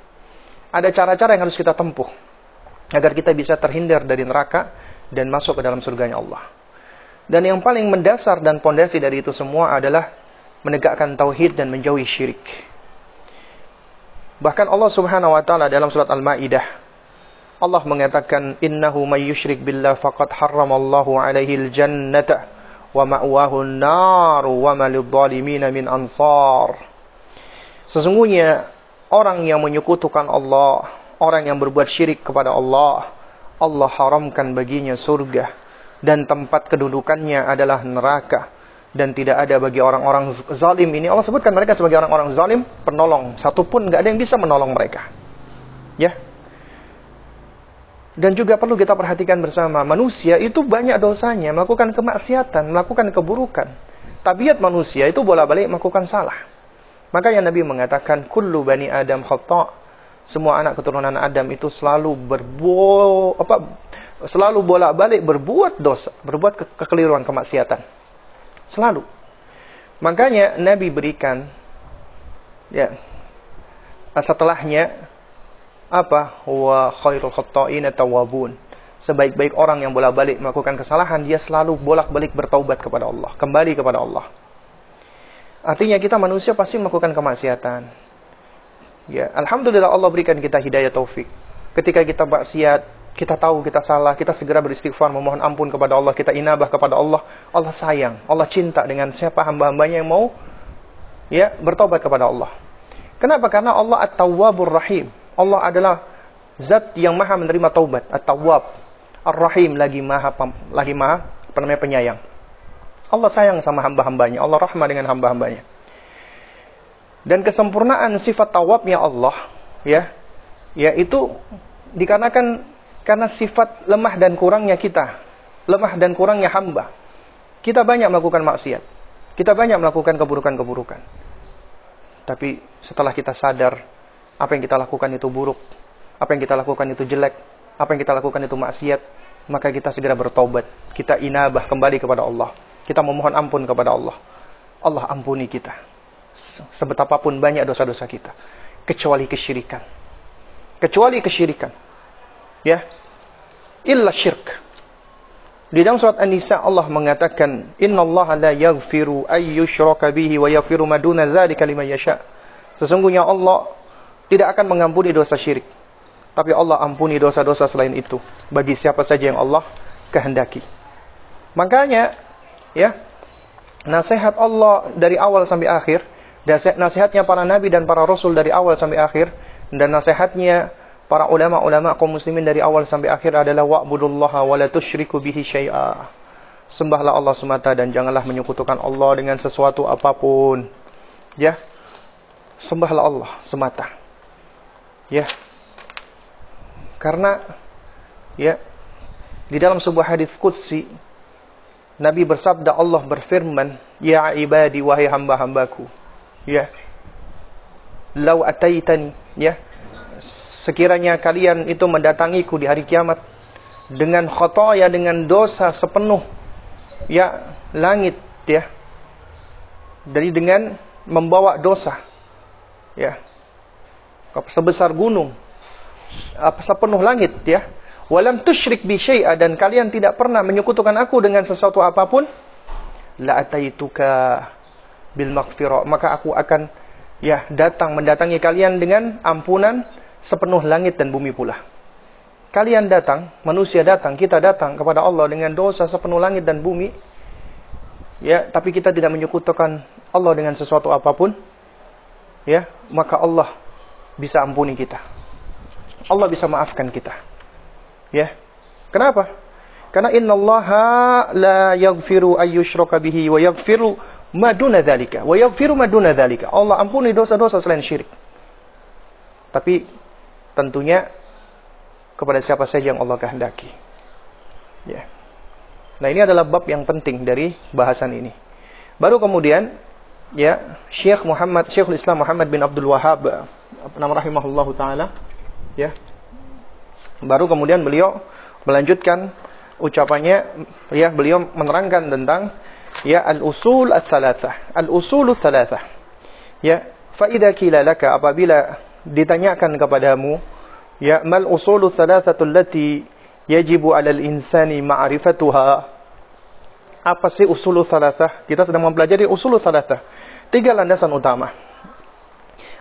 B: Ada cara-cara yang harus kita tempuh agar kita bisa terhindar dari neraka dan masuk ke dalam surganya Allah. Dan yang paling mendasar dan pondasi dari itu semua adalah menegakkan tauhid dan menjauhi syirik. Bahkan Allah Subhanahu wa taala dalam surat Al-Maidah Allah mengatakan innahu may yusyrik billah faqad harramallahu alaihi al-jannata wa ma'wahu an-nar wa ma lidh-dhalimin min ansar. Sesungguhnya orang yang menyekutukan Allah, orang yang berbuat syirik kepada Allah, Allah haramkan baginya surga dan tempat kedudukannya adalah neraka. Dan tidak ada bagi orang-orang zalim ini. Allah sebutkan mereka sebagai orang-orang zalim penolong. Satupun nggak ada yang bisa menolong mereka. Ya dan juga perlu kita perhatikan bersama manusia itu banyak dosanya melakukan kemaksiatan melakukan keburukan tabiat manusia itu bolak-balik melakukan salah maka yang Nabi mengatakan kullu bani adam khata semua anak keturunan Adam itu selalu berbuat apa selalu bolak-balik berbuat dosa, berbuat ke kekeliruan kemaksiatan. Selalu. Makanya Nabi berikan ya setelahnya apa wa khairul khata'in tawabun sebaik-baik orang yang bolak-balik melakukan kesalahan dia selalu bolak-balik bertaubat kepada Allah kembali kepada Allah artinya kita manusia pasti melakukan kemaksiatan Ya, alhamdulillah Allah berikan kita hidayah taufik. Ketika kita maksiat, kita tahu kita salah, kita segera beristighfar memohon ampun kepada Allah, kita inabah kepada Allah. Allah sayang, Allah cinta dengan siapa hamba-hambanya yang mau ya bertobat kepada Allah. Kenapa? Karena Allah At-Tawwabur Rahim. Allah adalah zat yang maha menerima taubat, At-Tawwab. Ar-Rahim lagi maha lagi maha apa namanya penyayang. Allah sayang sama hamba-hambanya, Allah rahmah dengan hamba-hambanya. Dan kesempurnaan sifat tawabnya Allah, ya, yaitu dikarenakan karena sifat lemah dan kurangnya kita, lemah dan kurangnya hamba. Kita banyak melakukan maksiat. Kita banyak melakukan keburukan-keburukan. Tapi setelah kita sadar apa yang kita lakukan itu buruk, apa yang kita lakukan itu jelek, apa yang kita lakukan itu maksiat, maka kita segera bertobat. Kita inabah kembali kepada Allah. Kita memohon ampun kepada Allah. Allah ampuni kita. Sebetapapun banyak dosa-dosa kita. Kecuali kesyirikan. Kecuali kesyirikan. Ya. Illa syirk. Di dalam surat An-Nisa Allah mengatakan innallaha la yaghfiru ay yushraka bihi wa yaghfiru ma duna liman yasha. Sesungguhnya Allah tidak akan mengampuni dosa syirik tapi Allah ampuni dosa-dosa selain itu bagi siapa saja yang Allah kehendaki makanya ya nasihat Allah dari awal sampai akhir dan nasihatnya para nabi dan para rasul dari awal sampai akhir dan nasihatnya para ulama-ulama kaum muslimin dari awal sampai akhir adalah wa'budullaha wa la tusyriku bihi syai'a. Sembahlah Allah semata dan janganlah menyekutukan Allah dengan sesuatu apa pun. Ya. Sembahlah Allah semata. Ya. Karena ya di dalam sebuah hadis qudsi Nabi bersabda Allah berfirman, "Ya ibadi wahai hamba-hambaku, ya lau ataitani ya sekiranya kalian itu mendatangiku di hari kiamat dengan khotoya dengan dosa sepenuh ya langit ya dari dengan membawa dosa ya sebesar gunung sepenuh langit ya walam tusyrik bi syai'a dan kalian tidak pernah menyekutukan aku dengan sesuatu apa pun la ataituka bil maghfirah maka aku akan ya datang mendatangi kalian dengan ampunan sepenuh langit dan bumi pula. Kalian datang, manusia datang, kita datang kepada Allah dengan dosa sepenuh langit dan bumi. Ya, tapi kita tidak menyekutukan Allah dengan sesuatu apa pun. Ya, maka Allah bisa ampuni kita. Allah bisa maafkan kita. Ya. Kenapa? Karena innallaha la yaghfiru ayyushraka bihi wa yaghfiru ma duna dzalika wa yaghfiru ma duna dzalika. Allah ampuni dosa-dosa selain syirik. Tapi tentunya kepada siapa saja yang Allah kehendaki. Ya. Nah, ini adalah bab yang penting dari bahasan ini. Baru kemudian ya Syekh Muhammad Syekhul Islam Muhammad bin Abdul Wahhab nama rahimahullahu taala ya. Baru kemudian beliau melanjutkan ucapannya ya beliau menerangkan tentang ya al-usul ats-tsalatsah. Al-usul ats-tsalatsah. Ya, fa idza qila laka apabila ditanyakan kepadamu ya mal usul ats-tsalatsatu allati yajibu 'ala al-insani ma'rifatuha apa sih usul tsalatsah? Kita sedang mempelajari usul tsalatsah. Tiga landasan utama.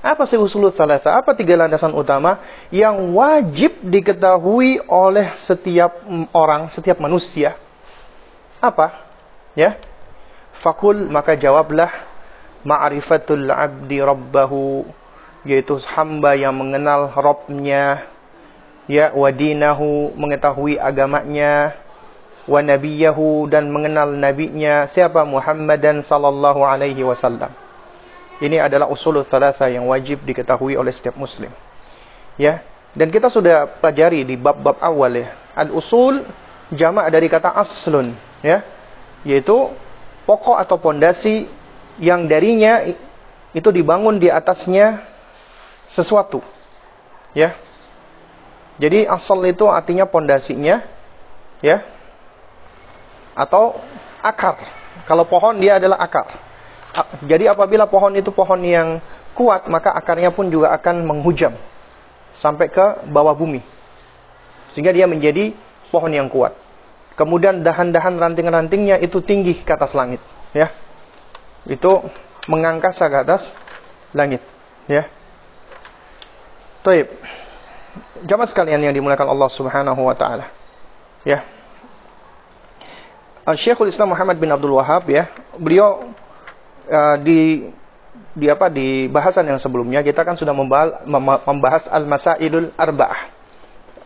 B: Apa sih usul thalatha? Apa tiga landasan utama yang wajib diketahui oleh setiap orang, setiap manusia? Apa? Ya. Fakul maka jawablah ma'rifatul abdi rabbahu yaitu hamba yang mengenal Robnya ya wadinahu mengetahui agamanya wa nabiyahu dan mengenal nabinya siapa Muhammadan sallallahu alaihi wasallam ini adalah usul thalatha yang wajib diketahui oleh setiap muslim. Ya. Dan kita sudah pelajari di bab-bab awal ya. Al-usul jamak dari kata aslun, ya. Yaitu pokok atau pondasi yang darinya itu dibangun di atasnya sesuatu. Ya. Jadi asal itu artinya pondasinya ya. Atau akar. Kalau pohon dia adalah akar jadi apabila pohon itu pohon yang kuat, maka akarnya pun juga akan menghujam sampai ke bawah bumi. Sehingga dia menjadi pohon yang kuat. Kemudian dahan-dahan ranting-rantingnya itu tinggi ke atas langit, ya. Itu mengangkasa ke atas langit, ya. Taib. Jamaah sekalian yang dimuliakan Allah Subhanahu wa taala. Ya. Syekhul Islam Muhammad bin Abdul Wahab ya, beliau uh, di di apa di bahasan yang sebelumnya kita kan sudah membahas, membahas al-masailul arba'ah.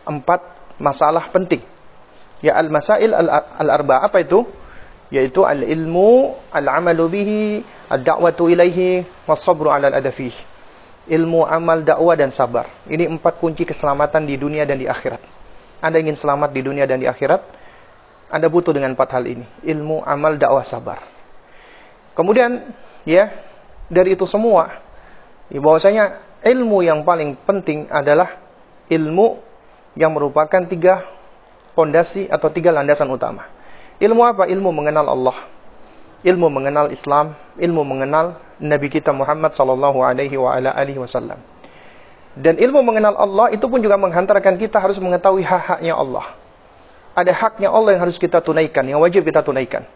B: Empat masalah penting. Ya al-masail al-arba'ah apa itu? Yaitu al-ilmu, al-amalu bihi, ad-da'watu ilaihi, was-sabru 'ala al-adafih. Ilmu, amal, dakwah dan sabar. Ini empat kunci keselamatan di dunia dan di akhirat. Anda ingin selamat di dunia dan di akhirat, Anda butuh dengan empat hal ini. Ilmu, amal, dakwah, sabar. Kemudian ya dari itu semua ya, bahwasanya ilmu yang paling penting adalah ilmu yang merupakan tiga pondasi atau tiga landasan utama. Ilmu apa? Ilmu mengenal Allah, ilmu mengenal Islam, ilmu mengenal Nabi kita Muhammad sallallahu alaihi wasallam. Dan ilmu mengenal Allah itu pun juga menghantarkan kita harus mengetahui hak-haknya Allah. Ada haknya Allah yang harus kita tunaikan, yang wajib kita tunaikan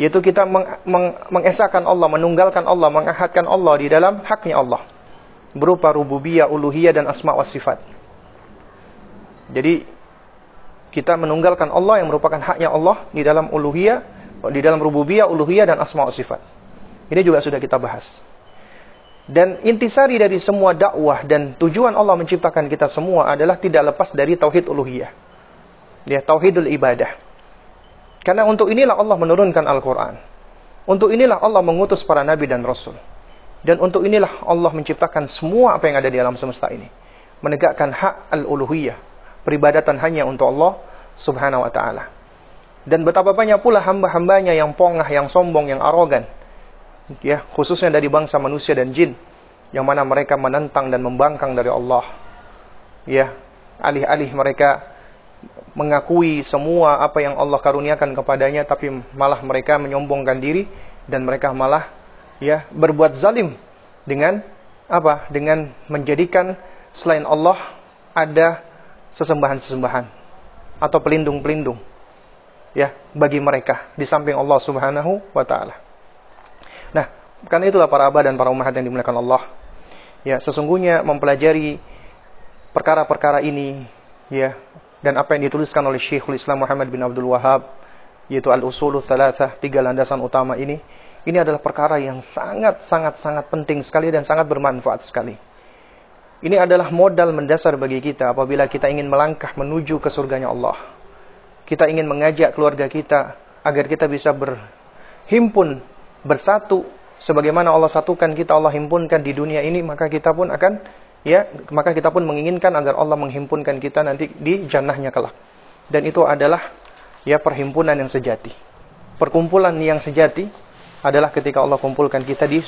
B: yaitu kita meng, meng, mengesahkan Allah, menunggalkan Allah, mengahadkan Allah di dalam haknya Allah berupa rububiyah, uluhiyah dan asma wa sifat. Jadi kita menunggalkan Allah yang merupakan haknya Allah di dalam uluhiyah, di dalam rububiyah, uluhiyah dan asma wa sifat. Ini juga sudah kita bahas. Dan intisari dari semua dakwah dan tujuan Allah menciptakan kita semua adalah tidak lepas dari tauhid uluhiyah. Ya, tauhidul ibadah. Karena untuk inilah Allah menurunkan Al-Quran. Untuk inilah Allah mengutus para nabi dan rasul. Dan untuk inilah Allah menciptakan semua apa yang ada di alam semesta ini. Menegakkan hak al-uluhiyah. Peribadatan hanya untuk Allah subhanahu wa ta'ala. Dan betapa banyak pula hamba-hambanya yang pongah, yang sombong, yang arogan. Ya, khususnya dari bangsa manusia dan jin. Yang mana mereka menentang dan membangkang dari Allah. Ya, alih-alih mereka mengakui semua apa yang Allah karuniakan kepadanya tapi malah mereka menyombongkan diri dan mereka malah ya berbuat zalim dengan apa? Dengan menjadikan selain Allah ada sesembahan-sesembahan atau pelindung-pelindung ya bagi mereka di samping Allah Subhanahu wa taala. Nah, karena itulah para abah dan para umat yang dimuliakan Allah. Ya, sesungguhnya mempelajari perkara-perkara ini ya dan apa yang dituliskan oleh Syekhul Islam Muhammad bin Abdul Wahab yaitu al-usulul thalathah, tiga landasan utama ini, ini adalah perkara yang sangat sangat sangat penting sekali dan sangat bermanfaat sekali. Ini adalah modal mendasar bagi kita apabila kita ingin melangkah menuju ke surganya Allah. Kita ingin mengajak keluarga kita agar kita bisa berhimpun, bersatu sebagaimana Allah satukan kita, Allah himpunkan di dunia ini, maka kita pun akan ya, maka kita pun menginginkan agar Allah menghimpunkan kita nanti di jannahnya kelak. Dan itu adalah ya perhimpunan yang sejati. Perkumpulan yang sejati adalah ketika Allah kumpulkan kita di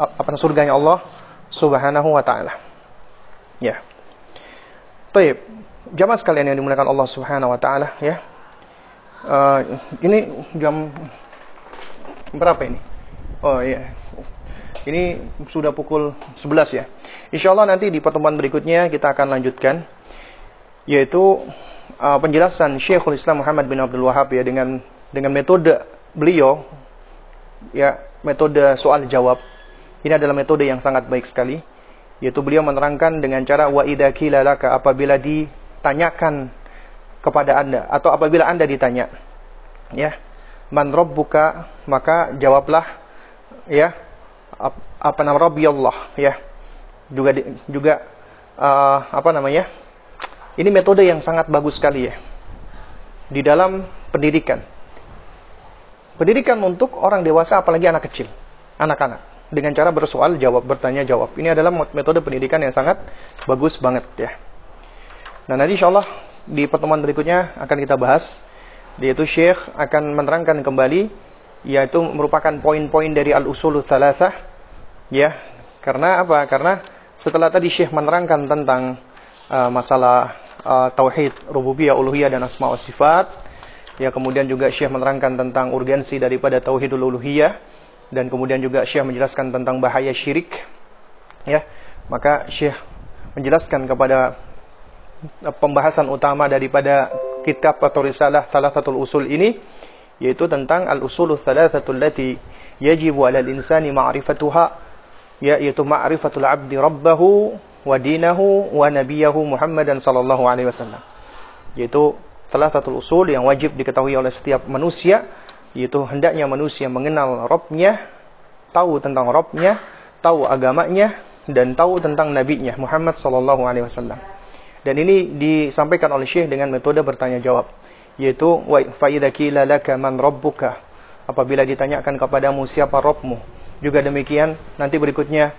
B: apa surganya Allah Subhanahu wa taala. Ya. Baik, jamaah sekalian yang dimuliakan Allah Subhanahu wa taala ya. Uh, ini jam berapa ini? Oh iya. Ini sudah pukul 11 ya. Insya Allah nanti di pertemuan berikutnya kita akan lanjutkan yaitu uh, penjelasan Syekhul Islam Muhammad bin Abdul Wahab ya dengan dengan metode beliau ya metode soal jawab ini adalah metode yang sangat baik sekali, yaitu beliau menerangkan dengan cara wa idza laka apabila ditanyakan kepada Anda atau apabila Anda ditanya, ya, man rabbuka, maka jawablah ya apa nama Rabbi Allah ya. Juga juga uh, apa namanya? Ini metode yang sangat bagus sekali ya. Di dalam pendidikan. Pendidikan untuk orang dewasa apalagi anak kecil, anak-anak dengan cara bersoal jawab, bertanya jawab. Ini adalah metode pendidikan yang sangat bagus banget ya. Nah nanti insya Allah di pertemuan berikutnya akan kita bahas, yaitu Syekh akan menerangkan kembali, yaitu merupakan poin-poin dari al-usul thalathah, ya. Karena apa? Karena setelah tadi Syekh menerangkan tentang uh, masalah uh, tauhid rububiyah, uluhiyah dan asma wa sifat, ya kemudian juga Syekh menerangkan tentang urgensi daripada tauhidul uluhiyah, dan kemudian juga Syekh menjelaskan tentang bahaya syirik ya. Maka Syekh menjelaskan kepada pembahasan utama daripada kitab atau risalah satu usul ini yaitu tentang al-usul thalathatul lati yajibu 'ala al-insani ma'rifatuha yaitu ma'rifatul 'abdi rabbahu wa dinahu wa nabiyahu Muhammadan sallallahu alaihi wasallam yaitu salah satu usul yang wajib diketahui oleh setiap manusia yaitu hendaknya manusia mengenal Robnya, tahu tentang Robnya, tahu agamanya, dan tahu tentang nabinya Muhammad Sallallahu Alaihi Wasallam. Dan ini disampaikan oleh Syekh dengan metode bertanya jawab, yaitu wa faida kila laka man rabbuka. Apabila ditanyakan kepadamu siapa Robmu, juga demikian nanti berikutnya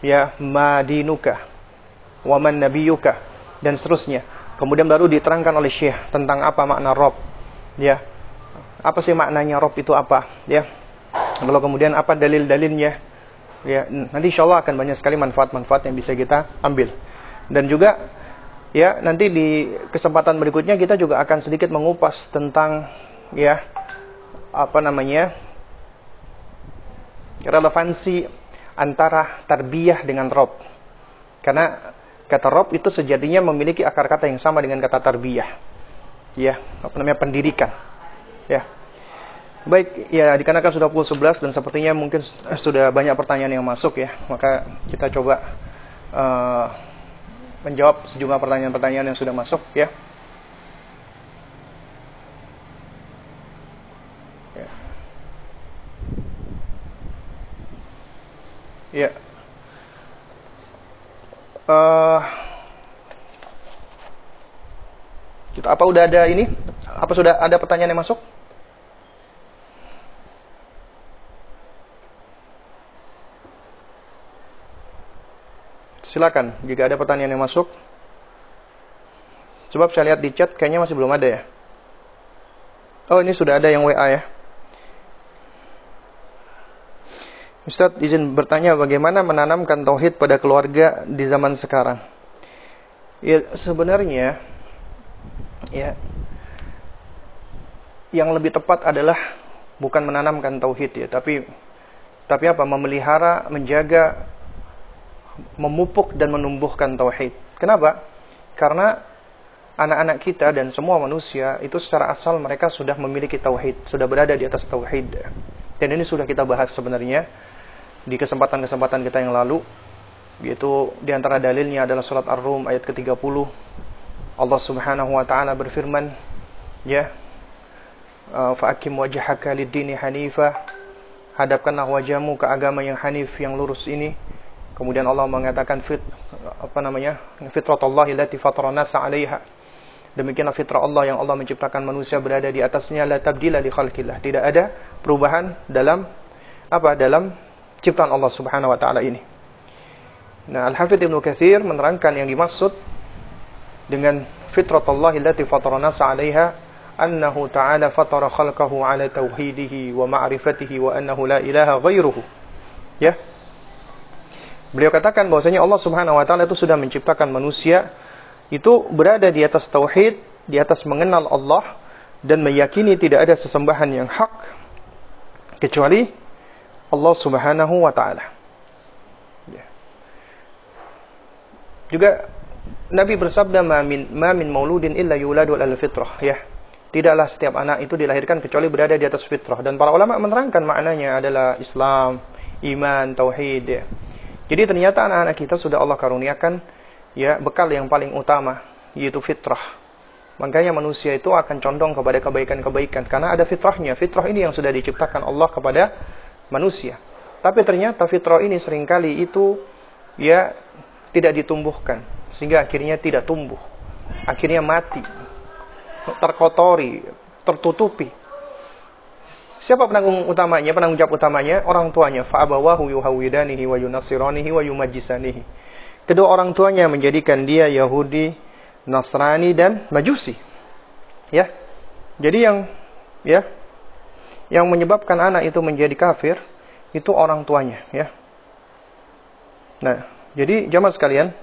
B: ya madinuka wa man nabiyuka dan seterusnya. Kemudian baru diterangkan oleh Syekh tentang apa makna Rob. Ya, apa sih maknanya Rob itu apa ya lalu kemudian apa dalil-dalilnya ya nanti insya akan banyak sekali manfaat-manfaat yang bisa kita ambil dan juga ya nanti di kesempatan berikutnya kita juga akan sedikit mengupas tentang ya apa namanya relevansi antara tarbiyah dengan rob karena kata rob itu sejatinya memiliki akar kata yang sama dengan kata tarbiyah ya apa namanya pendidikan Ya. Baik, ya dikarenakan sudah pukul 11 dan sepertinya mungkin sudah banyak pertanyaan yang masuk ya, maka kita coba uh, menjawab sejumlah pertanyaan-pertanyaan yang sudah masuk. Ya. Ya. Uh, kita apa udah ada ini? Apa sudah ada pertanyaan yang masuk? Silakan jika ada pertanyaan yang masuk. Coba saya lihat di chat kayaknya masih belum ada ya. Oh, ini sudah ada yang WA ya. Ustaz izin bertanya bagaimana menanamkan tauhid pada keluarga di zaman sekarang. Ya sebenarnya ya yang lebih tepat adalah bukan menanamkan tauhid ya, tapi tapi apa? memelihara, menjaga memupuk dan menumbuhkan tauhid. Kenapa? Karena anak-anak kita dan semua manusia itu secara asal mereka sudah memiliki tauhid, sudah berada di atas tauhid. Dan ini sudah kita bahas sebenarnya di kesempatan-kesempatan kita yang lalu yaitu di antara dalilnya adalah surat Ar-Rum ayat ke-30 Allah Subhanahu wa taala berfirman ya uh, fa'akim wajhaka lid-dini hanifa. Hadapkanlah wajahmu ke agama yang hanif yang lurus ini. Kemudian Allah mengatakan fit apa namanya? Fitratullah allati fatara nasa 'alaiha. Demikianlah fitrah Allah yang Allah menciptakan manusia berada di atasnya. La tabdila li khalqillah. Tidak ada perubahan dalam apa dalam ciptaan Allah Subhanahu wa taala ini Nah, Al-Hafidh Ibnu Katsir menerangkan yang dimaksud dengan fitratullah allati fatara nasa 'alaiha annahu ta'ala fatara khalqahu 'ala tauhidihi wa ma'rifatihi wa annahu la ilaha ghairuhu. Ya. Beliau katakan bahwasanya Allah Subhanahu wa taala itu sudah menciptakan manusia itu berada di atas tauhid, di atas mengenal Allah dan meyakini tidak ada sesembahan yang hak kecuali Allah Subhanahu wa taala. Juga Nabi bersabda ma min, ma min mauludin illa yuladu al fitrah ya. Tidaklah setiap anak itu dilahirkan kecuali berada di atas fitrah dan para ulama menerangkan maknanya adalah Islam, iman, tauhid ya. Jadi ternyata anak-anak kita sudah Allah karuniakan ya bekal yang paling utama yaitu fitrah. Makanya manusia itu akan condong kepada kebaikan-kebaikan karena ada fitrahnya. Fitrah ini yang sudah diciptakan Allah kepada manusia. Tapi ternyata fitrah ini sering kali itu ya tidak ditumbuhkan. Sehingga akhirnya tidak tumbuh. Akhirnya mati. Terkotori tertutupi. Siapa penanggung utamanya? Penanggung jawab utamanya? Orang tuanya. Fa'abawahu yuhawidanihi wa yunasiranihi wa yumajisanihi. Kedua orang tuanya menjadikan dia Yahudi Nasrani dan Majusi. Ya. Jadi yang ya yang menyebabkan anak itu menjadi kafir itu orang tuanya ya nah jadi jamaah sekalian,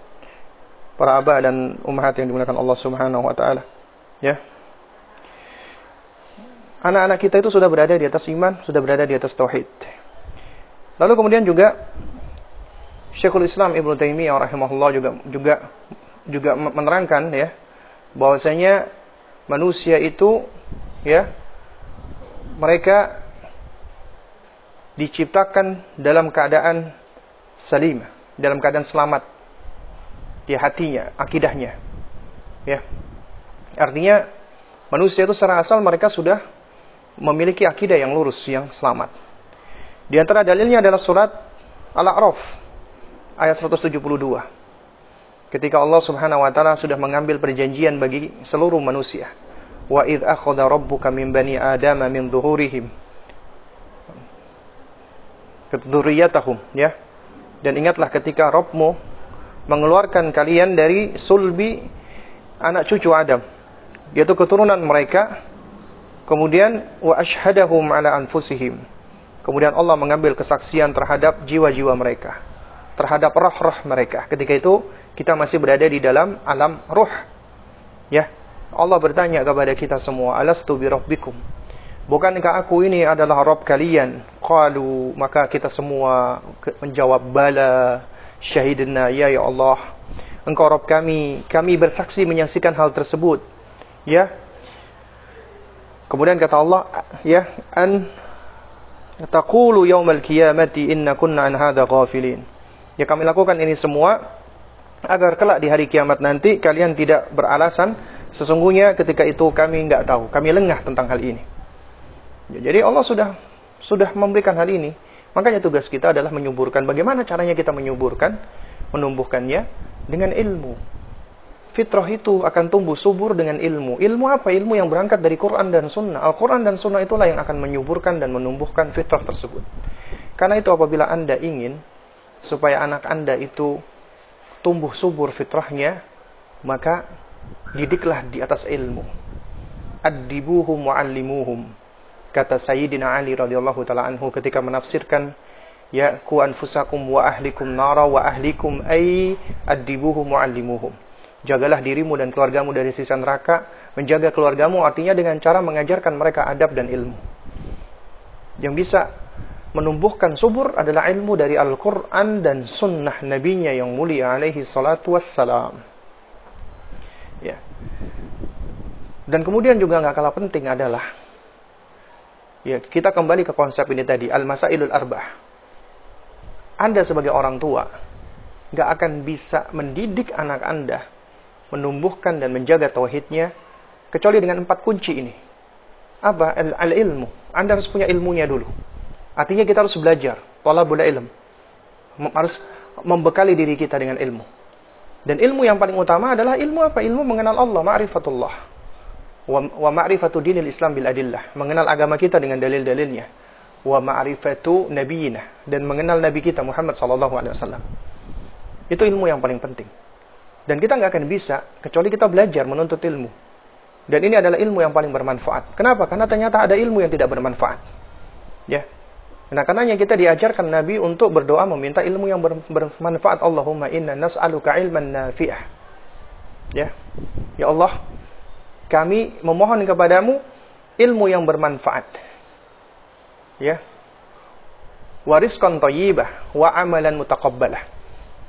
B: para abah dan ummahat yang dimuliakan Allah Subhanahu wa taala, ya. Anak-anak kita itu sudah berada di atas iman, sudah berada di atas tauhid. Lalu kemudian juga Syekhul Islam Ibnu Taimiyah rahimahullah juga juga juga menerangkan ya bahwasanya manusia itu ya mereka diciptakan dalam keadaan salimah dalam keadaan selamat di hatinya, akidahnya. Ya. Artinya manusia itu secara asal mereka sudah memiliki akidah yang lurus, yang selamat. Di antara dalilnya adalah surat Al-A'raf ayat 172. Ketika Allah Subhanahu wa taala sudah mengambil perjanjian bagi seluruh manusia. Wa id akhadha rabbuka min bani adama min dhuhurihim dzurriyyatahum ya dan ingatlah ketika Robmu mengeluarkan kalian dari sulbi anak cucu Adam, yaitu keturunan mereka. Kemudian wa ashhadahum ala anfusihim. Kemudian Allah mengambil kesaksian terhadap jiwa-jiwa mereka, terhadap roh-roh mereka. Ketika itu kita masih berada di dalam alam ruh. Ya. Allah bertanya kepada kita semua, "Alastu bi rabbikum?" Bukankah aku ini adalah Rob kalian? Qalu, maka kita semua menjawab bala syahidna ya ya Allah. Engkau Rob kami, kami bersaksi menyaksikan hal tersebut. Ya. Kemudian kata Allah, ya, an taqulu yaumal qiyamati inna kunna an hadha ghafilin. Ya kami lakukan ini semua agar kelak di hari kiamat nanti kalian tidak beralasan sesungguhnya ketika itu kami enggak tahu, kami lengah tentang hal ini. Jadi Allah sudah sudah memberikan hal ini. Makanya tugas kita adalah menyuburkan. Bagaimana caranya kita menyuburkan, menumbuhkannya dengan ilmu. Fitrah itu akan tumbuh subur dengan ilmu. Ilmu apa? Ilmu yang berangkat dari Quran dan Sunnah. Al-Quran dan Sunnah itulah yang akan menyuburkan dan menumbuhkan fitrah tersebut. Karena itu apabila Anda ingin supaya anak Anda itu tumbuh subur fitrahnya, maka didiklah di atas ilmu. Addibuhum wa'allimuhum kata Sayyidina Ali radhiyallahu taala anhu ketika menafsirkan ya ku anfusakum wa ahlikum nara wa ahlikum ay adibuhum muallimuhum jagalah dirimu dan keluargamu dari sisa neraka. Menjaga keluargamu artinya dengan cara mengajarkan mereka adab dan ilmu. Yang bisa menumbuhkan subur adalah ilmu dari Al-Quran dan sunnah nabinya yang mulia alaihi salatu wassalam dan kemudian juga nggak kalah penting adalah Ya, kita kembali ke konsep ini tadi, al-masailul arba'ah. Anda sebagai orang tua nggak akan bisa mendidik anak Anda menumbuhkan dan menjaga tauhidnya kecuali dengan empat kunci ini. Apa? Al-ilmu. Anda harus punya ilmunya dulu. Artinya kita harus belajar, thalabul ilm. Harus membekali diri kita dengan ilmu. Dan ilmu yang paling utama adalah ilmu apa? Ilmu mengenal Allah, ma'rifatullah wa ma'rifatu dinil Islam bil adillah, mengenal agama kita dengan dalil-dalilnya. Wa ma'rifatu nabiyina dan mengenal nabi kita Muhammad sallallahu alaihi wasallam. Itu ilmu yang paling penting. Dan kita nggak akan bisa kecuali kita belajar menuntut ilmu. Dan ini adalah ilmu yang paling bermanfaat. Kenapa? Karena ternyata ada ilmu yang tidak bermanfaat. Ya. Nah, karenanya kita diajarkan Nabi untuk berdoa meminta ilmu yang bermanfaat. Allahumma inna nas'aluka ilman nafi'ah. Ya. Ya Allah, kami memohon kepadamu ilmu yang bermanfaat. Ya. Wariskan thayyibah wa amalan mutaqabbalah.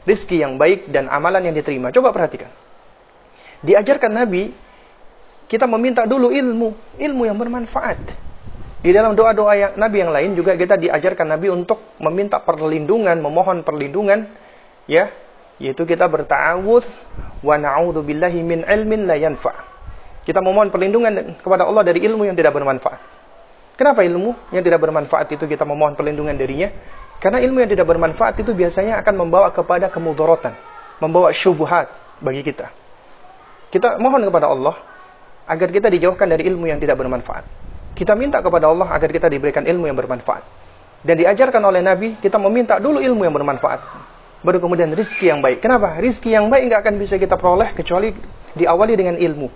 B: Rizki yang baik dan amalan yang diterima. Coba perhatikan. Diajarkan Nabi, kita meminta dulu ilmu. Ilmu yang bermanfaat. Di dalam doa-doa yang Nabi yang lain juga kita diajarkan Nabi untuk meminta perlindungan, memohon perlindungan. Ya, yaitu kita bertawud wa na'udzu billahi min ilmin la yanfa'. Kita memohon perlindungan kepada Allah dari ilmu yang tidak bermanfaat. Kenapa ilmu yang tidak bermanfaat itu kita memohon perlindungan darinya? Karena ilmu yang tidak bermanfaat itu biasanya akan membawa kepada kemudorotan, membawa syubhat bagi kita. Kita mohon kepada Allah agar kita dijauhkan dari ilmu yang tidak bermanfaat. Kita minta kepada Allah agar kita diberikan ilmu yang bermanfaat. Dan diajarkan oleh Nabi, kita meminta dulu ilmu yang bermanfaat. Baru kemudian rizki yang baik. Kenapa? Rizki yang baik nggak akan bisa kita peroleh kecuali diawali dengan ilmu.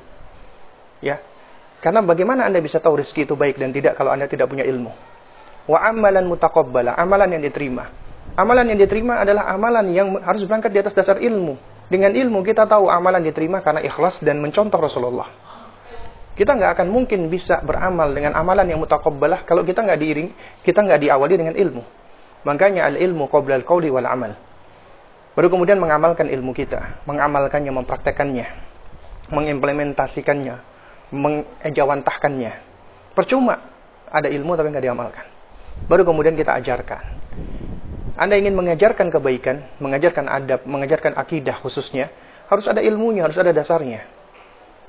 B: Ya. Karena bagaimana Anda bisa tahu rezeki itu baik dan tidak kalau Anda tidak punya ilmu? Wa amalan mutaqabbala, amalan yang diterima. Amalan yang diterima adalah amalan yang harus berangkat di atas dasar ilmu. Dengan ilmu kita tahu amalan diterima karena ikhlas dan mencontoh Rasulullah. Kita nggak akan mungkin bisa beramal dengan amalan yang mutaqabbalah kalau kita nggak diiring, kita nggak diawali dengan ilmu. Makanya al-ilmu qabla al-qawli wal amal. Baru kemudian mengamalkan ilmu kita, mengamalkannya, mempraktekannya, mengimplementasikannya, mengejawantahkannya. Percuma ada ilmu tapi nggak diamalkan. Baru kemudian kita ajarkan. Anda ingin mengajarkan kebaikan, mengajarkan adab, mengajarkan akidah khususnya, harus ada ilmunya, harus ada dasarnya.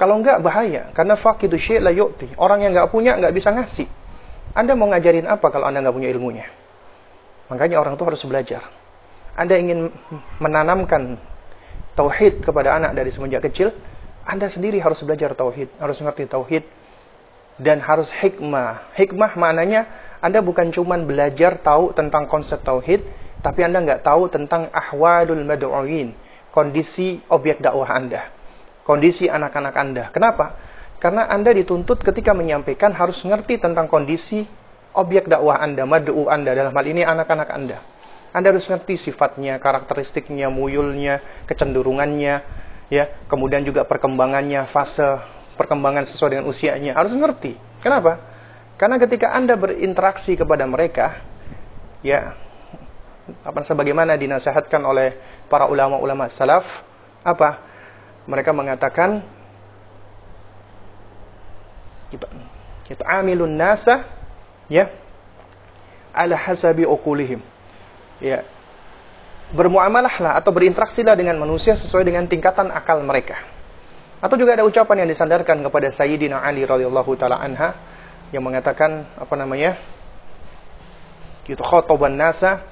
B: Kalau enggak bahaya, karena fakidu syai' la yu'ti. Orang yang nggak punya nggak bisa ngasih. Anda mau ngajarin apa kalau Anda nggak punya ilmunya? Makanya orang itu harus belajar. Anda ingin menanamkan tauhid kepada anak dari semenjak kecil, anda sendiri harus belajar tauhid, harus mengerti tauhid dan harus hikmah. Hikmah maknanya Anda bukan cuma belajar tahu tentang konsep tauhid, tapi Anda nggak tahu tentang ahwalul mad'uin, kondisi objek dakwah Anda, kondisi anak-anak Anda. Kenapa? Karena Anda dituntut ketika menyampaikan harus mengerti tentang kondisi objek dakwah Anda, mad'u Anda, dalam hal ini anak-anak Anda. Anda harus mengerti sifatnya, karakteristiknya, muyulnya, kecenderungannya, ya kemudian juga perkembangannya fase perkembangan sesuai dengan usianya harus ngerti kenapa karena ketika anda berinteraksi kepada mereka ya apa sebagaimana dinasihatkan oleh para ulama-ulama salaf apa mereka mengatakan itu amilun nasa ya ala hasabi ukulihim ya bermuamalahlah atau berinteraksilah dengan manusia sesuai dengan tingkatan akal mereka. Atau juga ada ucapan yang disandarkan kepada Sayyidina Ali radhiyallahu taala anha yang mengatakan apa namanya? Gitu khataban nasa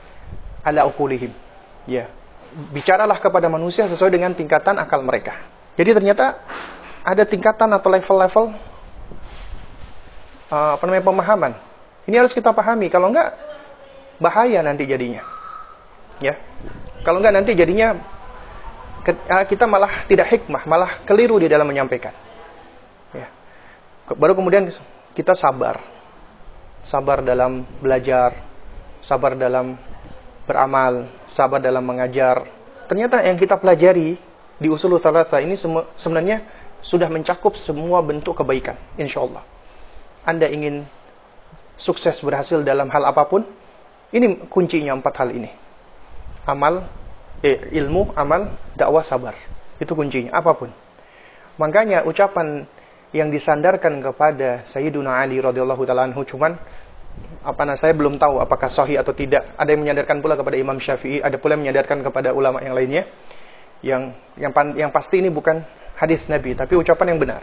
B: ala ukulihim. Ya. Bicaralah kepada manusia sesuai dengan tingkatan akal mereka. Jadi ternyata ada tingkatan atau level-level uh, pemahaman. Ini harus kita pahami kalau enggak bahaya nanti jadinya. Ya. Kalau enggak nanti jadinya ah, kita malah tidak hikmah, malah keliru di dalam menyampaikan. Ya. Baru kemudian kita sabar. Sabar dalam belajar, sabar dalam beramal, sabar dalam mengajar. Ternyata yang kita pelajari di usul thalatha ini sebenarnya sudah mencakup semua bentuk kebaikan, insya Allah. Anda ingin sukses berhasil dalam hal apa pun, ini kuncinya empat hal ini amal, eh, ilmu, amal, dakwah, sabar. Itu kuncinya, apa pun. Makanya ucapan yang disandarkan kepada Sayyiduna Ali radhiyallahu taala anhu cuman apa nah saya belum tahu apakah sahih atau tidak. Ada yang menyadarkan pula kepada Imam Syafi'i, ada pula yang menyadarkan kepada ulama yang lainnya. Yang yang yang pasti ini bukan hadis Nabi, tapi ucapan yang benar.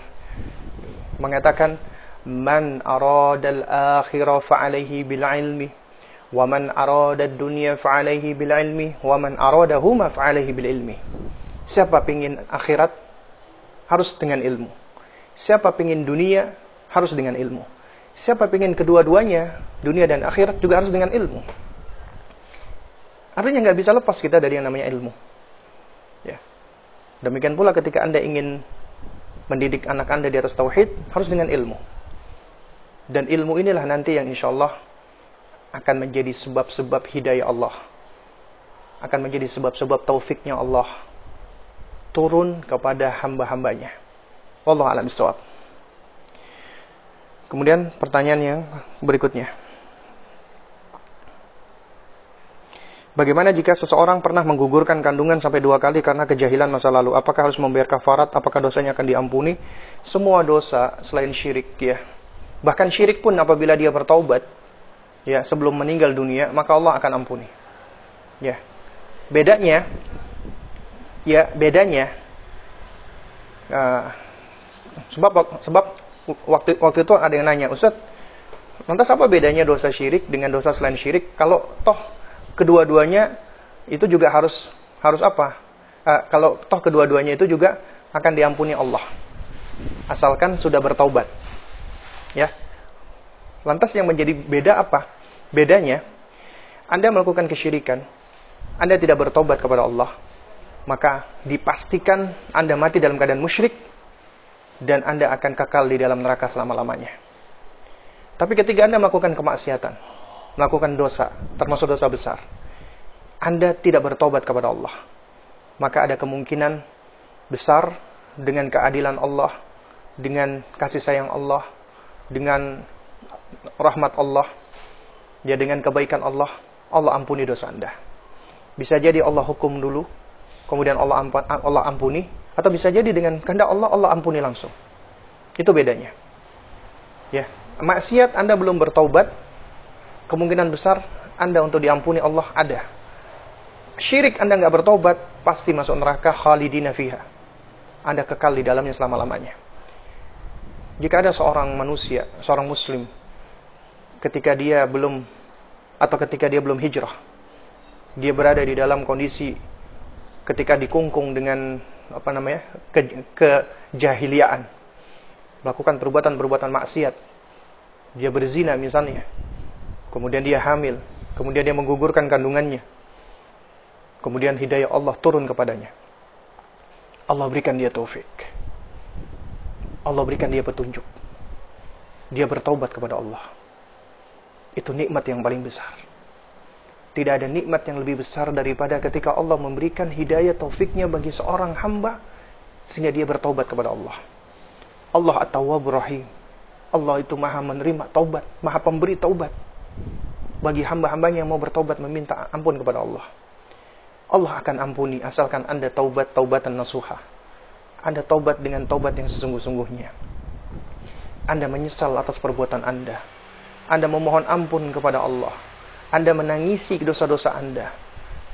B: Mengatakan man aradal akhirah fa'alaihi bil ilmi wa man arada dunya fa'alaihi bil ilmi wa man aradahuma fa'alaihi bil ilmi. Siapa pingin akhirat harus dengan ilmu. Siapa pingin dunia harus dengan ilmu. Siapa pingin kedua-duanya, dunia dan akhirat juga harus dengan ilmu. Artinya nggak bisa lepas kita dari yang namanya ilmu. Ya. Demikian pula ketika Anda ingin mendidik anak Anda di atas tauhid, harus dengan ilmu. Dan ilmu inilah nanti yang insya Allah akan menjadi sebab-sebab hidayah Allah. Akan menjadi sebab-sebab taufiknya Allah turun kepada hamba-hambanya. Wallahu a'lam bishawab. Kemudian pertanyaan yang berikutnya. Bagaimana jika seseorang pernah menggugurkan kandungan sampai dua kali karena kejahilan masa lalu? Apakah harus membayar kafarat? Apakah dosanya akan diampuni? Semua dosa selain syirik ya. Bahkan syirik pun apabila dia bertaubat ya sebelum meninggal dunia, maka Allah akan ampuni. Ya. Bedanya ya bedanya uh, sebab sebab waktu waktu itu ada yang nanya, Ustaz, lantas apa bedanya dosa syirik dengan dosa selain syirik? Kalau toh kedua-duanya itu juga harus harus apa? Uh, kalau toh kedua-duanya itu juga akan diampuni Allah. Asalkan sudah bertaubat. Ya. Lantas yang menjadi beda apa? Bedanya Anda melakukan kesyirikan, Anda tidak bertobat kepada Allah, maka dipastikan Anda mati dalam keadaan musyrik dan Anda akan kekal di dalam neraka selama-lamanya. Tapi ketika Anda melakukan kemaksiatan, melakukan dosa, termasuk dosa besar, Anda tidak bertobat kepada Allah. Maka ada kemungkinan besar dengan keadilan Allah, dengan kasih sayang Allah, dengan rahmat Allah, ya dengan kebaikan Allah, Allah ampuni dosa Anda. Bisa jadi Allah hukum dulu, kemudian Allah ampuni, atau bisa jadi dengan kehendak Allah, Allah ampuni langsung. Itu bedanya. Ya, maksiat Anda belum bertaubat, kemungkinan besar Anda untuk diampuni Allah ada. Syirik Anda nggak bertobat, pasti masuk neraka khalidina fiha. Anda kekal di dalamnya selama-lamanya. Jika ada seorang manusia, seorang muslim, ketika dia belum atau ketika dia belum hijrah, dia berada di dalam kondisi ketika dikungkung dengan apa namanya ke, melakukan perbuatan-perbuatan maksiat. Dia berzina misalnya. Kemudian dia hamil. Kemudian dia menggugurkan kandungannya. Kemudian hidayah Allah turun kepadanya. Allah berikan dia taufik. Allah berikan dia petunjuk. Dia bertaubat kepada Allah. Itu nikmat yang paling besar tidak ada nikmat yang lebih besar daripada ketika Allah memberikan hidayah taufiknya bagi seorang hamba sehingga dia bertobat kepada Allah. Allah At-Tawwabur Rahim. Allah itu maha menerima taubat, maha pemberi taubat. Bagi hamba-hambanya yang mau bertobat meminta ampun kepada Allah. Allah akan ampuni asalkan Anda taubat taubatan nasuha. Anda taubat dengan taubat yang sesungguh-sungguhnya. Anda menyesal atas perbuatan Anda. Anda memohon ampun kepada Allah anda menangisi dosa-dosa Anda.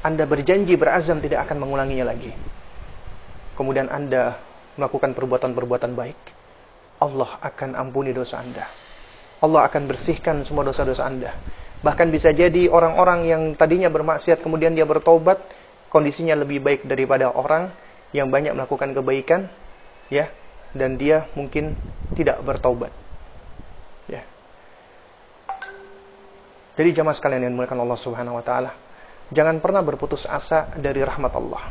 B: Anda berjanji berazam tidak akan mengulanginya lagi. Kemudian Anda melakukan perbuatan-perbuatan baik. Allah akan ampuni dosa Anda. Allah akan bersihkan semua dosa-dosa Anda. Bahkan bisa jadi orang-orang yang tadinya bermaksiat kemudian dia bertobat, kondisinya lebih baik daripada orang yang banyak melakukan kebaikan, ya, dan dia mungkin tidak bertobat. Jadi jamaah sekalian yang dimuliakan Allah Subhanahu wa taala, jangan pernah berputus asa dari rahmat Allah.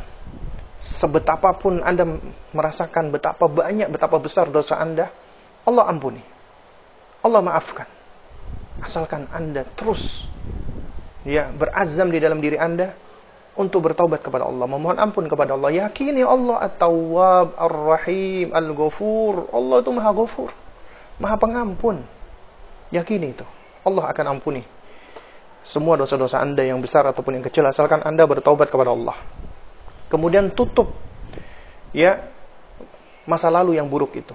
B: Sebetapapun Anda merasakan betapa banyak, betapa besar dosa Anda, Allah ampuni. Allah maafkan. Asalkan Anda terus ya berazam di dalam diri Anda untuk bertaubat kepada Allah, memohon ampun kepada Allah. Yakini Allah At-Tawwab, Ar-Rahim, Al-Ghafur. Allah itu Maha Ghafur, Maha Pengampun. Yakini itu. Allah akan ampuni semua dosa-dosa Anda yang besar ataupun yang kecil asalkan Anda bertaubat kepada Allah. Kemudian tutup ya masa lalu yang buruk itu.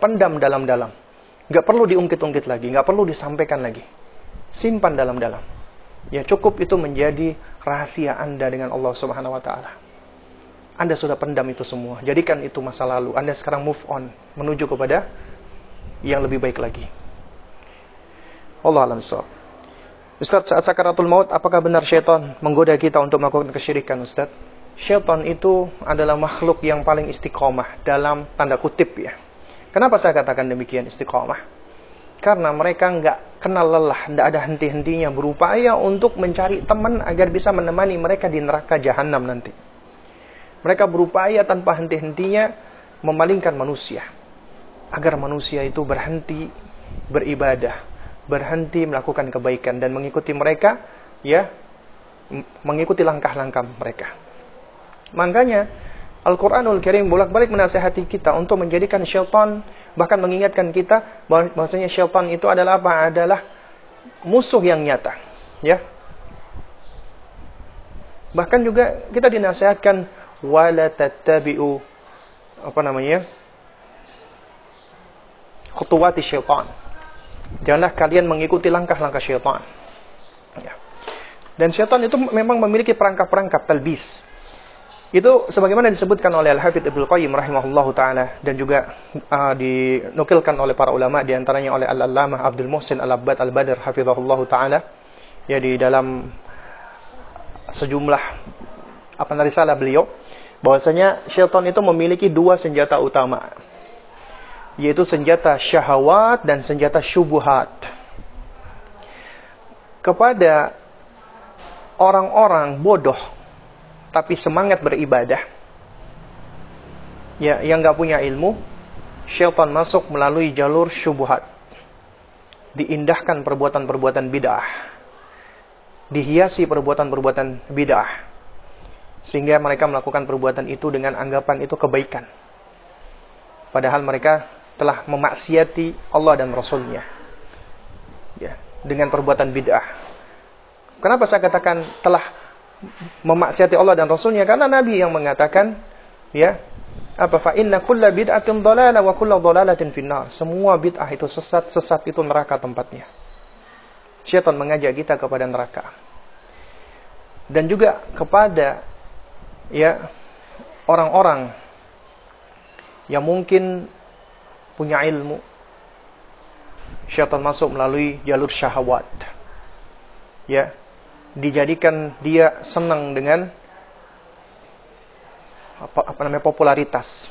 B: Pendam dalam-dalam. Gak perlu diungkit-ungkit lagi, gak perlu disampaikan lagi. simpan dalam-dalam. Ya cukup itu menjadi rahasia Anda dengan Allah Subhanahu wa taala. Anda sudah pendam itu semua. Jadikan itu masa lalu. Anda sekarang move on menuju kepada yang lebih baik lagi. Allah alam Ustaz, saat sakaratul maut, apakah benar syaitan menggoda kita untuk melakukan kesyirikan, Ustaz? Syaitan itu adalah makhluk yang paling istiqomah dalam tanda kutip ya. Kenapa saya katakan demikian istiqomah? Karena mereka nggak kenal lelah, nggak ada henti-hentinya berupaya untuk mencari teman agar bisa menemani mereka di neraka jahanam nanti. Mereka berupaya tanpa henti-hentinya memalingkan manusia agar manusia itu berhenti beribadah, berhenti melakukan kebaikan dan mengikuti mereka ya mengikuti langkah-langkah mereka. Makanya Al-Qur'anul Karim bolak-balik menasihati kita untuk menjadikan syaitan bahkan mengingatkan kita bahwasanya syaitan itu adalah apa? Adalah musuh yang nyata, ya. Bahkan juga kita dinasihatkan wala tattabi'u apa namanya? khutuwati syaitan Janganlah kalian mengikuti langkah-langkah syaitan. Ya. Dan syaitan itu memang memiliki perangkap-perangkap talbis. Itu sebagaimana disebutkan oleh Al-Hafidh Ibnu Qayyim rahimahullah taala dan juga uh, dinukilkan oleh para ulama di antaranya oleh Al-Allamah Abdul Muhsin Al-Abbad Al-Badr hafizahullah taala ya di dalam sejumlah apa risalah beliau bahwasanya syaitan itu memiliki dua senjata utama yaitu senjata syahwat dan senjata syubuhat. Kepada orang-orang bodoh tapi semangat beribadah, ya yang nggak punya ilmu, syaitan masuk melalui jalur syubuhat. Diindahkan perbuatan-perbuatan bid'ah. Dihiasi perbuatan-perbuatan bid'ah. Sehingga mereka melakukan perbuatan itu dengan anggapan itu kebaikan. Padahal mereka telah memaksiati Allah dan Rasulnya ya, dengan perbuatan bid'ah. Kenapa saya katakan telah memaksiati Allah dan Rasulnya? Karena Nabi yang mengatakan, ya, apa fa inna kulla bid'atin dhalalah wa kulla dhalalatin finnar. Semua bid'ah itu sesat, sesat itu neraka tempatnya. Syaitan mengajak kita kepada neraka. Dan juga kepada ya orang-orang yang mungkin punya ilmu. Syaitan masuk melalui jalur syahwat. Ya. Dijadikan dia senang dengan apa, apa namanya popularitas.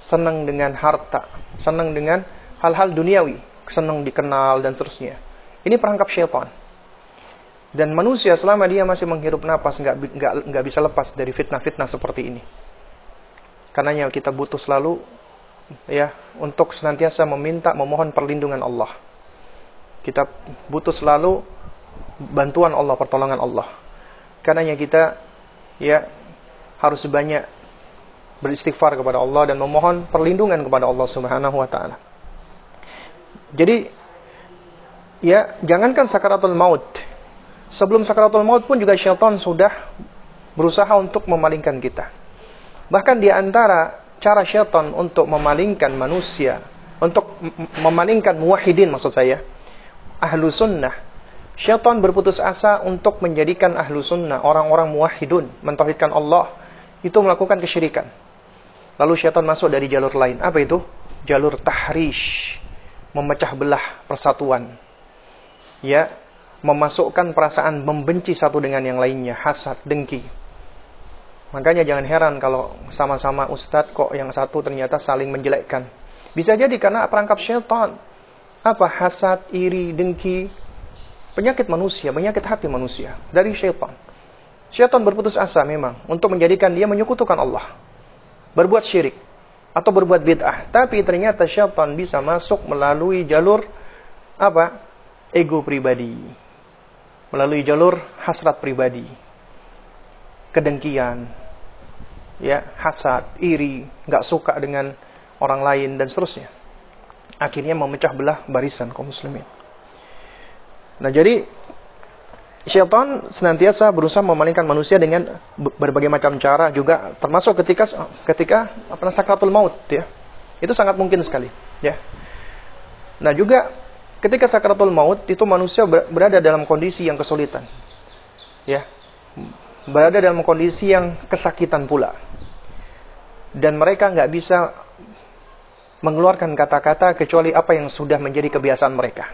B: Senang dengan harta, senang dengan hal-hal duniawi, senang dikenal dan seterusnya. Ini perangkap syaitan. Dan manusia selama dia masih menghirup nafas nggak nggak nggak bisa lepas dari fitnah-fitnah seperti ini. Karenanya kita butuh selalu ya untuk senantiasa meminta memohon perlindungan Allah. Kita butuh selalu bantuan Allah, pertolongan Allah. Karenanya kita ya harus banyak beristighfar kepada Allah dan memohon perlindungan kepada Allah Subhanahu wa taala. Jadi ya jangankan sakaratul maut. Sebelum sakaratul maut pun juga syaitan sudah berusaha untuk memalingkan kita. Bahkan di antara cara syaitan untuk memalingkan manusia, untuk memalingkan muwahidin maksud saya, ahlu sunnah. Syaitan berputus asa untuk menjadikan ahlu sunnah, orang-orang muwahidun, mentauhidkan Allah, itu melakukan kesyirikan. Lalu syaitan masuk dari jalur lain. Apa itu? Jalur tahrish, memecah belah persatuan. Ya, memasukkan perasaan membenci satu dengan yang lainnya, hasad, dengki. Makanya jangan heran kalau sama-sama ustadz kok yang satu ternyata saling menjelekkan. Bisa jadi karena perangkap syaitan. Apa? Hasad, iri, dengki. Penyakit manusia, penyakit hati manusia. Dari syaitan. Syaitan berputus asa memang untuk menjadikan dia menyekutukan Allah. Berbuat syirik. Atau berbuat bid'ah. Tapi ternyata syaitan bisa masuk melalui jalur apa? Ego pribadi. Melalui jalur hasrat pribadi kedengkian, ya hasad, iri, nggak suka dengan orang lain dan seterusnya. Akhirnya memecah belah barisan kaum muslimin. Nah jadi syaitan senantiasa berusaha memalingkan manusia dengan berbagai macam cara juga termasuk ketika ketika apa sakratul maut ya. Itu sangat mungkin sekali ya. Nah juga ketika sakaratul maut itu manusia berada dalam kondisi yang kesulitan. Ya. Berada dalam kondisi yang kesakitan pula. Dan mereka nggak bisa mengeluarkan kata-kata kecuali apa yang sudah menjadi kebiasaan mereka.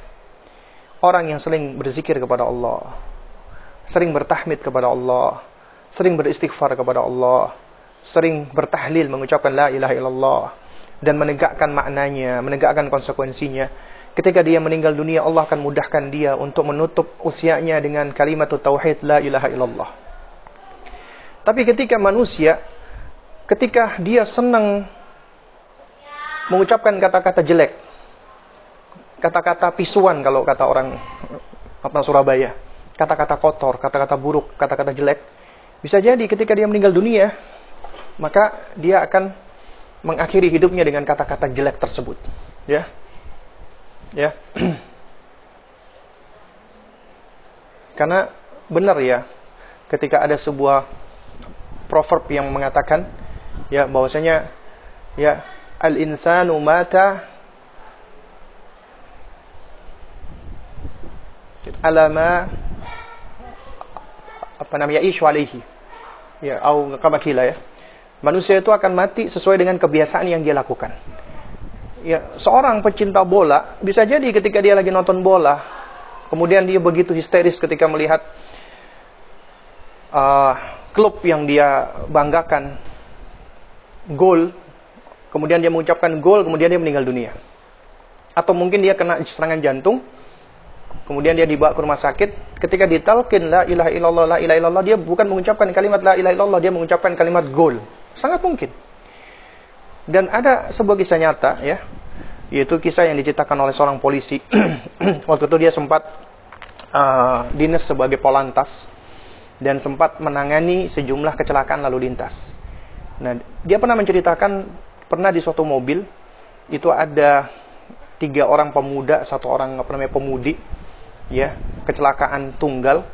B: Orang yang sering berzikir kepada Allah, sering bertahmid kepada Allah, sering beristighfar kepada Allah, sering bertahlil mengucapkan la ilaha illallah dan menegakkan maknanya, menegakkan konsekuensinya. Ketika dia meninggal dunia, Allah akan mudahkan dia untuk menutup usianya dengan kalimat tauhid la ilaha illallah. Tapi ketika manusia ketika dia senang mengucapkan kata-kata jelek, kata-kata pisuan kalau kata orang apa Surabaya, kata-kata kotor, kata-kata buruk, kata-kata jelek, bisa jadi ketika dia meninggal dunia, maka dia akan mengakhiri hidupnya dengan kata-kata jelek tersebut. Ya. Ya. Karena benar ya, ketika ada sebuah proverb yang mengatakan ya bahwasanya ya al insanu mata alama apa namanya alaihi. Ya au kama ya. Manusia itu akan mati sesuai dengan kebiasaan yang dia lakukan. Ya seorang pecinta bola bisa jadi ketika dia lagi nonton bola kemudian dia begitu histeris ketika melihat uh, klub yang dia banggakan. Gol. Kemudian dia mengucapkan gol kemudian dia meninggal dunia. Atau mungkin dia kena serangan jantung kemudian dia dibawa ke rumah sakit. Ketika ditalkin la ilaha illallah la ilaha illallah dia bukan mengucapkan kalimat la ilaha illallah dia mengucapkan kalimat gol. Sangat mungkin. Dan ada sebuah kisah nyata ya yaitu kisah yang diceritakan oleh seorang polisi. Waktu itu dia sempat uh, dinas sebagai polantas dan sempat menangani sejumlah kecelakaan lalu lintas. Nah, dia pernah menceritakan pernah di suatu mobil itu ada tiga orang pemuda, satu orang apa namanya pemudi, ya kecelakaan tunggal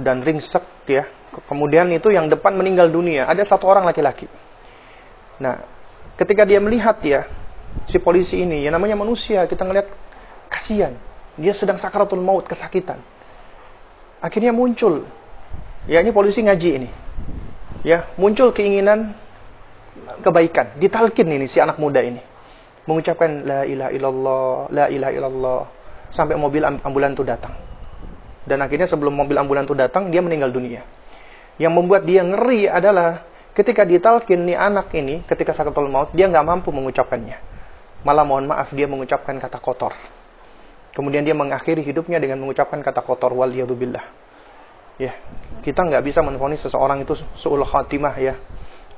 B: dan ringsek ya. Kemudian itu yang depan meninggal dunia, ada satu orang laki-laki. Nah, ketika dia melihat ya si polisi ini yang namanya manusia kita ngelihat kasihan dia sedang sakaratul maut kesakitan akhirnya muncul ya ini polisi ngaji ini. Ya muncul keinginan kebaikan. Ditalkin ini si anak muda ini. Mengucapkan la ilaha illallah la ilaha illallah sampai mobil ambulan itu datang. Dan akhirnya sebelum mobil ambulan itu datang dia meninggal dunia. Yang membuat dia ngeri adalah ketika ditalkin nih anak ini ketika sakaratul maut dia nggak mampu mengucapkannya. Malah mohon maaf dia mengucapkan kata kotor. Kemudian dia mengakhiri hidupnya dengan mengucapkan kata kotor wal billah. Ya, kita nggak bisa menfonis seseorang itu suul khatimah ya.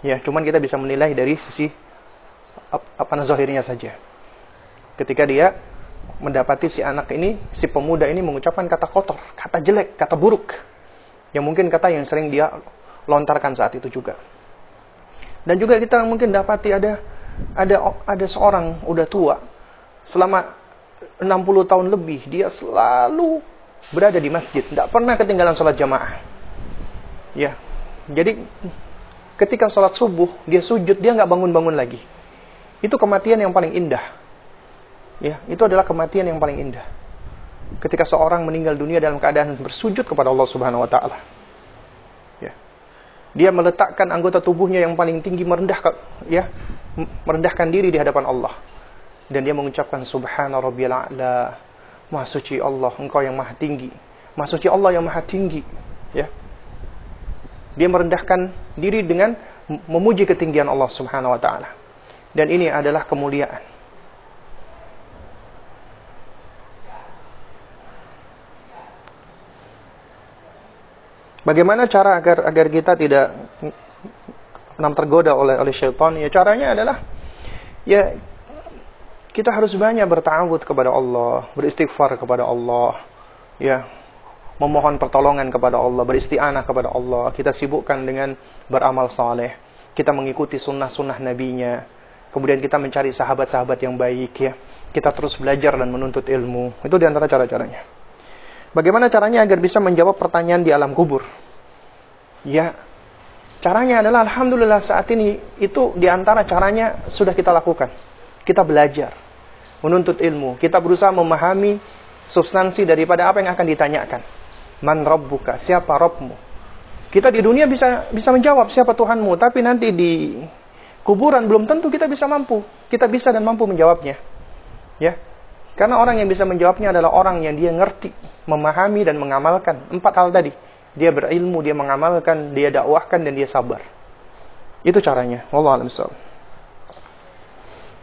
B: Ya, cuman kita bisa menilai dari sisi apa zahirnya saja. Ketika dia mendapati si anak ini, si pemuda ini mengucapkan kata kotor, kata jelek, kata buruk. Yang mungkin kata yang sering dia lontarkan saat itu juga. Dan juga kita mungkin dapati ada ada ada seorang udah tua selama 60 tahun lebih dia selalu berada di masjid, tidak pernah ketinggalan sholat jamaah. Ya, jadi ketika sholat subuh dia sujud dia nggak bangun-bangun lagi. Itu kematian yang paling indah. Ya, itu adalah kematian yang paling indah. Ketika seorang meninggal dunia dalam keadaan bersujud kepada Allah Subhanahu wa taala. Ya. Dia meletakkan anggota tubuhnya yang paling tinggi merendah ya, merendahkan diri di hadapan Allah dan dia mengucapkan subhana rabbiyal a'la maha suci Allah engkau yang maha tinggi. Maha suci Allah yang maha tinggi ya. Dia merendahkan diri dengan memuji ketinggian Allah Subhanahu wa taala. Dan ini adalah kemuliaan. Bagaimana cara agar agar kita tidak enam tergoda oleh oleh syaitan? Ya caranya adalah ya kita harus banyak bertawud kepada Allah beristighfar kepada Allah ya. Memohon pertolongan kepada Allah beristianah kepada Allah. Kita sibukkan dengan beramal saleh. Kita mengikuti sunnah-sunnah nabinya. Kemudian kita mencari sahabat-sahabat yang baik ya. Kita terus belajar dan menuntut ilmu. Itu di antara cara-caranya. Bagaimana caranya agar bisa menjawab pertanyaan di alam kubur? Ya Caranya adalah alhamdulillah saat ini itu di antara caranya sudah kita lakukan. Kita belajar, menuntut ilmu, kita berusaha memahami substansi daripada apa yang akan ditanyakan. Man rabbuka? Siapa Rabbmu? Kita di dunia bisa bisa menjawab siapa Tuhanmu, tapi nanti di kuburan belum tentu kita bisa mampu. Kita bisa dan mampu menjawabnya. Ya. Karena orang yang bisa menjawabnya adalah orang yang dia ngerti, memahami dan mengamalkan empat hal tadi. Dia berilmu, dia mengamalkan, dia dakwahkan dan dia sabar. Itu caranya. Wallahu a'lam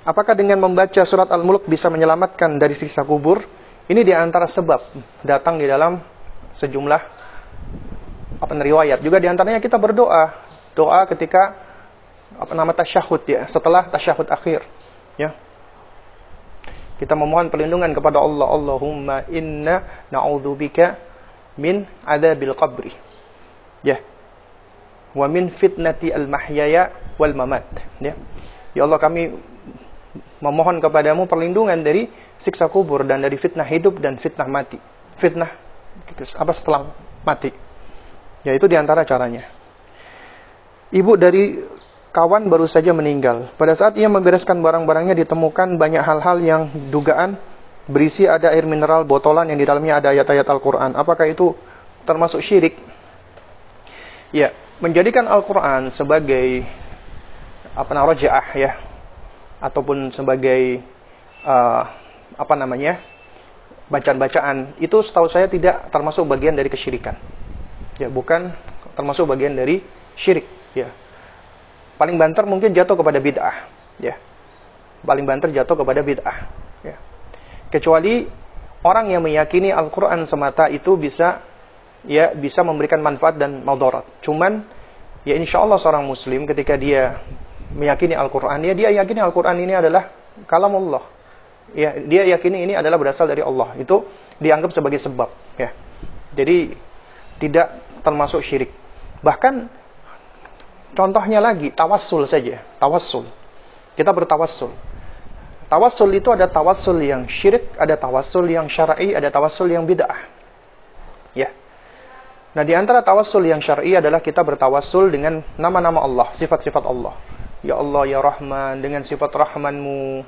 B: Apakah dengan membaca surat Al-Mulk bisa menyelamatkan dari siksa kubur? Ini di antara sebab datang di dalam sejumlah apa riwayat. Juga di antaranya kita berdoa, doa ketika apa nama tasyahud ya, setelah tasyahud akhir, ya. Kita memohon perlindungan kepada Allah. Allahumma inna na'udzubika min adzabil qabri. Ya. Wa min fitnati al-mahyaya wal mamat. Ya. Ya Allah kami memohon kepadamu perlindungan dari siksa kubur dan dari fitnah hidup dan fitnah mati. Fitnah apa setelah mati. Yaitu di antara caranya. Ibu dari kawan baru saja meninggal. Pada saat ia membereskan barang-barangnya ditemukan banyak hal-hal yang dugaan berisi ada air mineral botolan yang di dalamnya ada ayat-ayat Al-Quran. Apakah itu termasuk syirik? Ya, menjadikan Al-Quran sebagai apa namanya ya ataupun sebagai uh, apa namanya bacaan-bacaan itu setahu saya tidak termasuk bagian dari kesyirikan. Ya bukan termasuk bagian dari syirik ya. Paling banter mungkin jatuh kepada bid'ah ya. Paling banter jatuh kepada bid'ah ya. Kecuali orang yang meyakini Al-Qur'an semata itu bisa ya bisa memberikan manfaat dan madarat. Cuman ya insya Allah seorang muslim ketika dia meyakini Al-Quran, ya dia yakini Al-Quran ini adalah kalam Allah. Ya, dia yakini ini adalah berasal dari Allah. Itu dianggap sebagai sebab. Ya, jadi tidak termasuk syirik. Bahkan contohnya lagi tawassul saja, tawassul. Kita bertawassul. Tawassul itu ada tawassul yang syirik, ada tawassul yang syar'i, ada tawassul yang bid'ah. Ya. Nah, di antara tawassul yang syar'i adalah kita bertawassul dengan nama-nama Allah, sifat-sifat Allah. Ya Allah ya Rahman dengan sifat Rahmanmu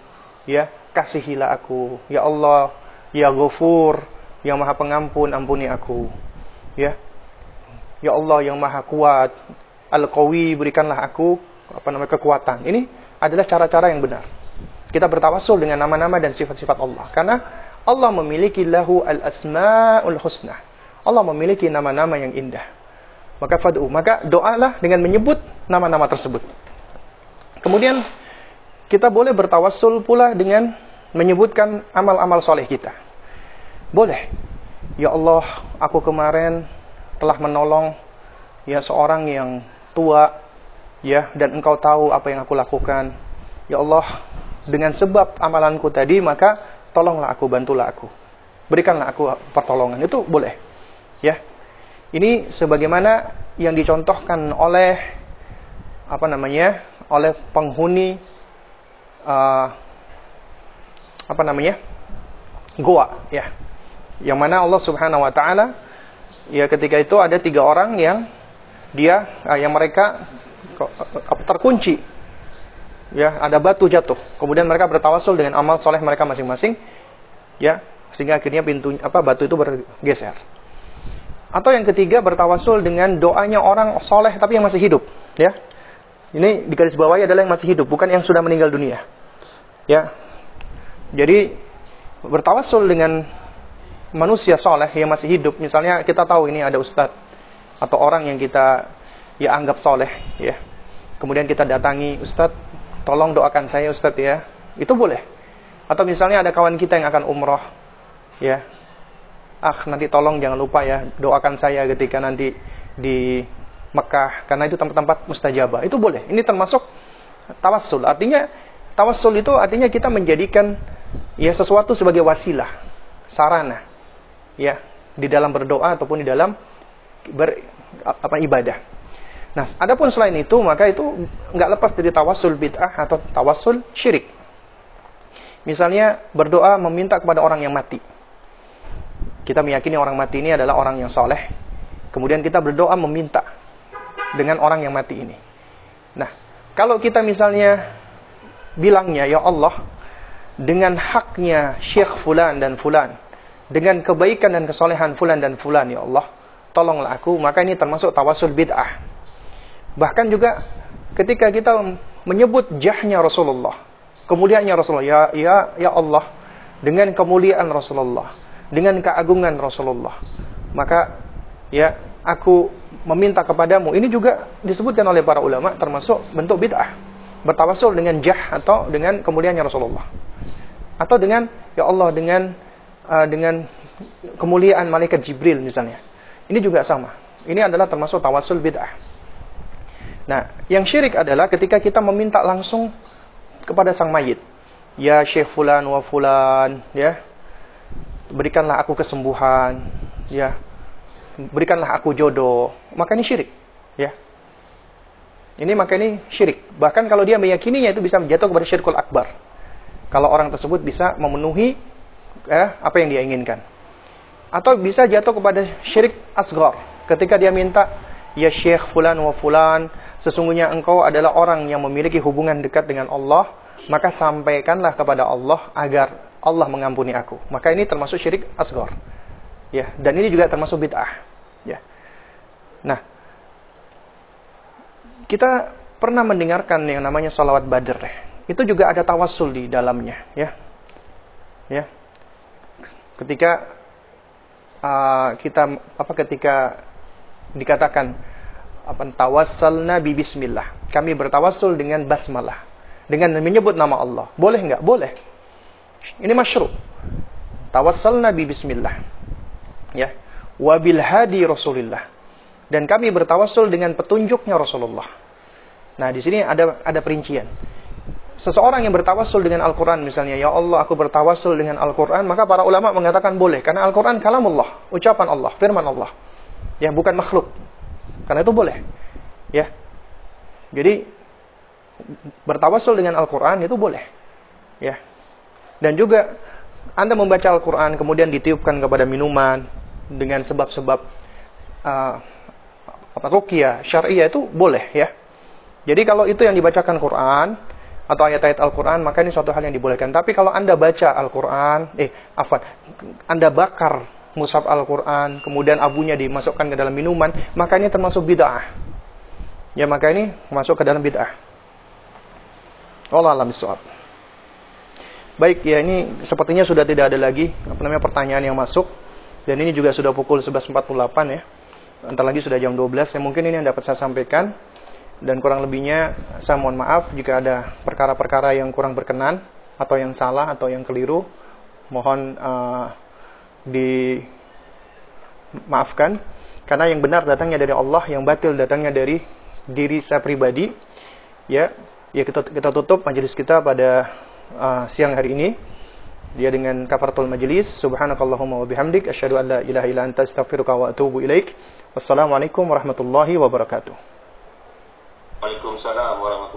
B: ya kasihilah aku. Ya Allah ya Ghafur yang maha pengampun ampuni aku ya. Ya Allah yang maha kuat Al-Qawi berikanlah aku apa namanya kekuatan. Ini adalah cara-cara yang benar. Kita bertawassul dengan nama-nama dan sifat-sifat Allah. Karena Allah memiliki lahu al-asmaul husna. Allah memiliki nama-nama yang indah. Maka fad'u maka doalah dengan menyebut nama-nama tersebut Kemudian kita boleh bertawassul pula dengan menyebutkan amal-amal soleh kita. Boleh. Ya Allah, aku kemarin telah menolong ya seorang yang tua ya dan engkau tahu apa yang aku lakukan. Ya Allah, dengan sebab amalanku tadi maka tolonglah aku, bantulah aku. Berikanlah aku pertolongan. Itu boleh. Ya. Ini sebagaimana yang dicontohkan oleh apa namanya? Oleh penghuni uh, apa namanya? Goa ya. Yang mana Allah Subhanahu Wa Taala ya ketika itu ada tiga orang yang dia uh, yang mereka uh, terkunci. Ya ada batu jatuh. Kemudian mereka bertawasul dengan amal soleh mereka masing-masing ya sehingga akhirnya pintu apa batu itu bergeser. Atau yang ketiga bertawasul dengan doanya orang soleh tapi yang masih hidup ya ini di garis bawahnya adalah yang masih hidup, bukan yang sudah meninggal dunia. Ya. Jadi bertawassul dengan manusia soleh yang masih hidup. Misalnya kita tahu ini ada ustadz atau orang yang kita ya anggap soleh, ya. Kemudian kita datangi ustadz, tolong doakan saya ustadz ya. Itu boleh. Atau misalnya ada kawan kita yang akan umroh, ya. Ah nanti tolong jangan lupa ya doakan saya ketika nanti di Mekah karena itu tempat-tempat mustajabah. Itu boleh. Ini termasuk tawassul. Artinya tawassul itu artinya kita menjadikan ya sesuatu sebagai wasilah, sarana ya di dalam berdoa ataupun di dalam ber, apa ibadah. Nah, adapun selain itu maka itu nggak lepas dari tawassul bid'ah atau tawassul syirik. Misalnya berdoa meminta kepada orang yang mati. Kita meyakini orang mati ini adalah orang yang soleh. Kemudian kita berdoa meminta dengan orang yang mati ini. Nah, kalau kita misalnya bilangnya, Ya Allah, dengan haknya Syekh Fulan dan Fulan, dengan kebaikan dan kesolehan fulan dan fulan ya Allah tolonglah aku maka ini termasuk tawasul bid'ah bahkan juga ketika kita menyebut jahnya Rasulullah kemuliaannya Rasulullah ya ya ya Allah dengan kemuliaan Rasulullah dengan keagungan Rasulullah maka ya aku meminta kepadamu ini juga disebutkan oleh para ulama termasuk bentuk bid'ah bertawasul dengan jah atau dengan kemuliaannya Rasulullah atau dengan ya Allah dengan uh, dengan kemuliaan malaikat Jibril misalnya. Ini juga sama. Ini adalah termasuk tawasul bid'ah. Nah, yang syirik adalah ketika kita meminta langsung kepada sang mayit. Ya Syekh fulan wa fulan, ya. Berikanlah aku kesembuhan, ya. Berikanlah aku jodoh. Maka ini syirik, ya. Ini maka ini syirik. Bahkan kalau dia meyakininya itu bisa menjatuh kepada syirkul akbar. Kalau orang tersebut bisa memenuhi eh, apa yang dia inginkan. Atau bisa jatuh kepada syirik asgar. Ketika dia minta, Ya Syekh Fulan wa Fulan, sesungguhnya engkau adalah orang yang memiliki hubungan dekat dengan Allah, maka sampaikanlah kepada Allah agar Allah mengampuni aku. Maka ini termasuk syirik asgar. Ya, dan ini juga termasuk bid'ah. Ya. Nah, kita pernah mendengarkan yang namanya salawat badr. Itu juga ada tawasul di dalamnya, ya. Ya, ketika uh, kita apa ketika dikatakan apa tawassalna bi bismillah kami bertawassul dengan basmalah dengan menyebut nama Allah boleh nggak boleh ini masyru tawassalna bi bismillah ya wabil hadi rasulillah dan kami bertawassul dengan petunjuknya Rasulullah nah di sini ada ada perincian seseorang yang bertawasul dengan Al-Quran misalnya, Ya Allah aku bertawasul dengan Al-Quran, maka para ulama mengatakan boleh. Karena Al-Quran kalamullah, ucapan Allah, firman Allah. Ya, bukan makhluk. Karena itu boleh. Ya. Jadi, bertawasul dengan Al-Quran itu boleh. Ya. Dan juga, Anda membaca Al-Quran, kemudian ditiupkan kepada minuman, dengan sebab-sebab uh, apa ruqyah syariah itu boleh ya. Jadi kalau itu yang dibacakan Quran, atau ayat-ayat Al-Quran, maka ini suatu hal yang dibolehkan. Tapi kalau Anda baca Al-Quran, eh, afan, Anda bakar mushaf Al-Quran, kemudian abunya dimasukkan ke dalam minuman, maka ini termasuk bid'ah. Ya, maka ini masuk ke dalam bid'ah. Allah alam. Baik, ya ini sepertinya sudah tidak ada lagi apa namanya pertanyaan yang masuk. Dan ini juga sudah pukul 11.48 ya. Antar lagi sudah jam 12. Ya mungkin ini yang dapat saya sampaikan. Dan kurang lebihnya saya mohon maaf jika ada perkara-perkara yang kurang berkenan atau yang salah atau yang keliru. Mohon uh, dimaafkan. Karena yang benar datangnya dari Allah yang batil datangnya dari diri saya pribadi. Ya ya kita kita tutup majelis kita pada uh, siang hari ini dia dengan kafaratul majelis subhanakallahumma wa bihamdik asyhadu an la ilaha illa anta astaghfiruka wa atubu ilaik. Wassalamualaikum warahmatullahi wabarakatuh.
A: Waalaikumsalam warahmatullahi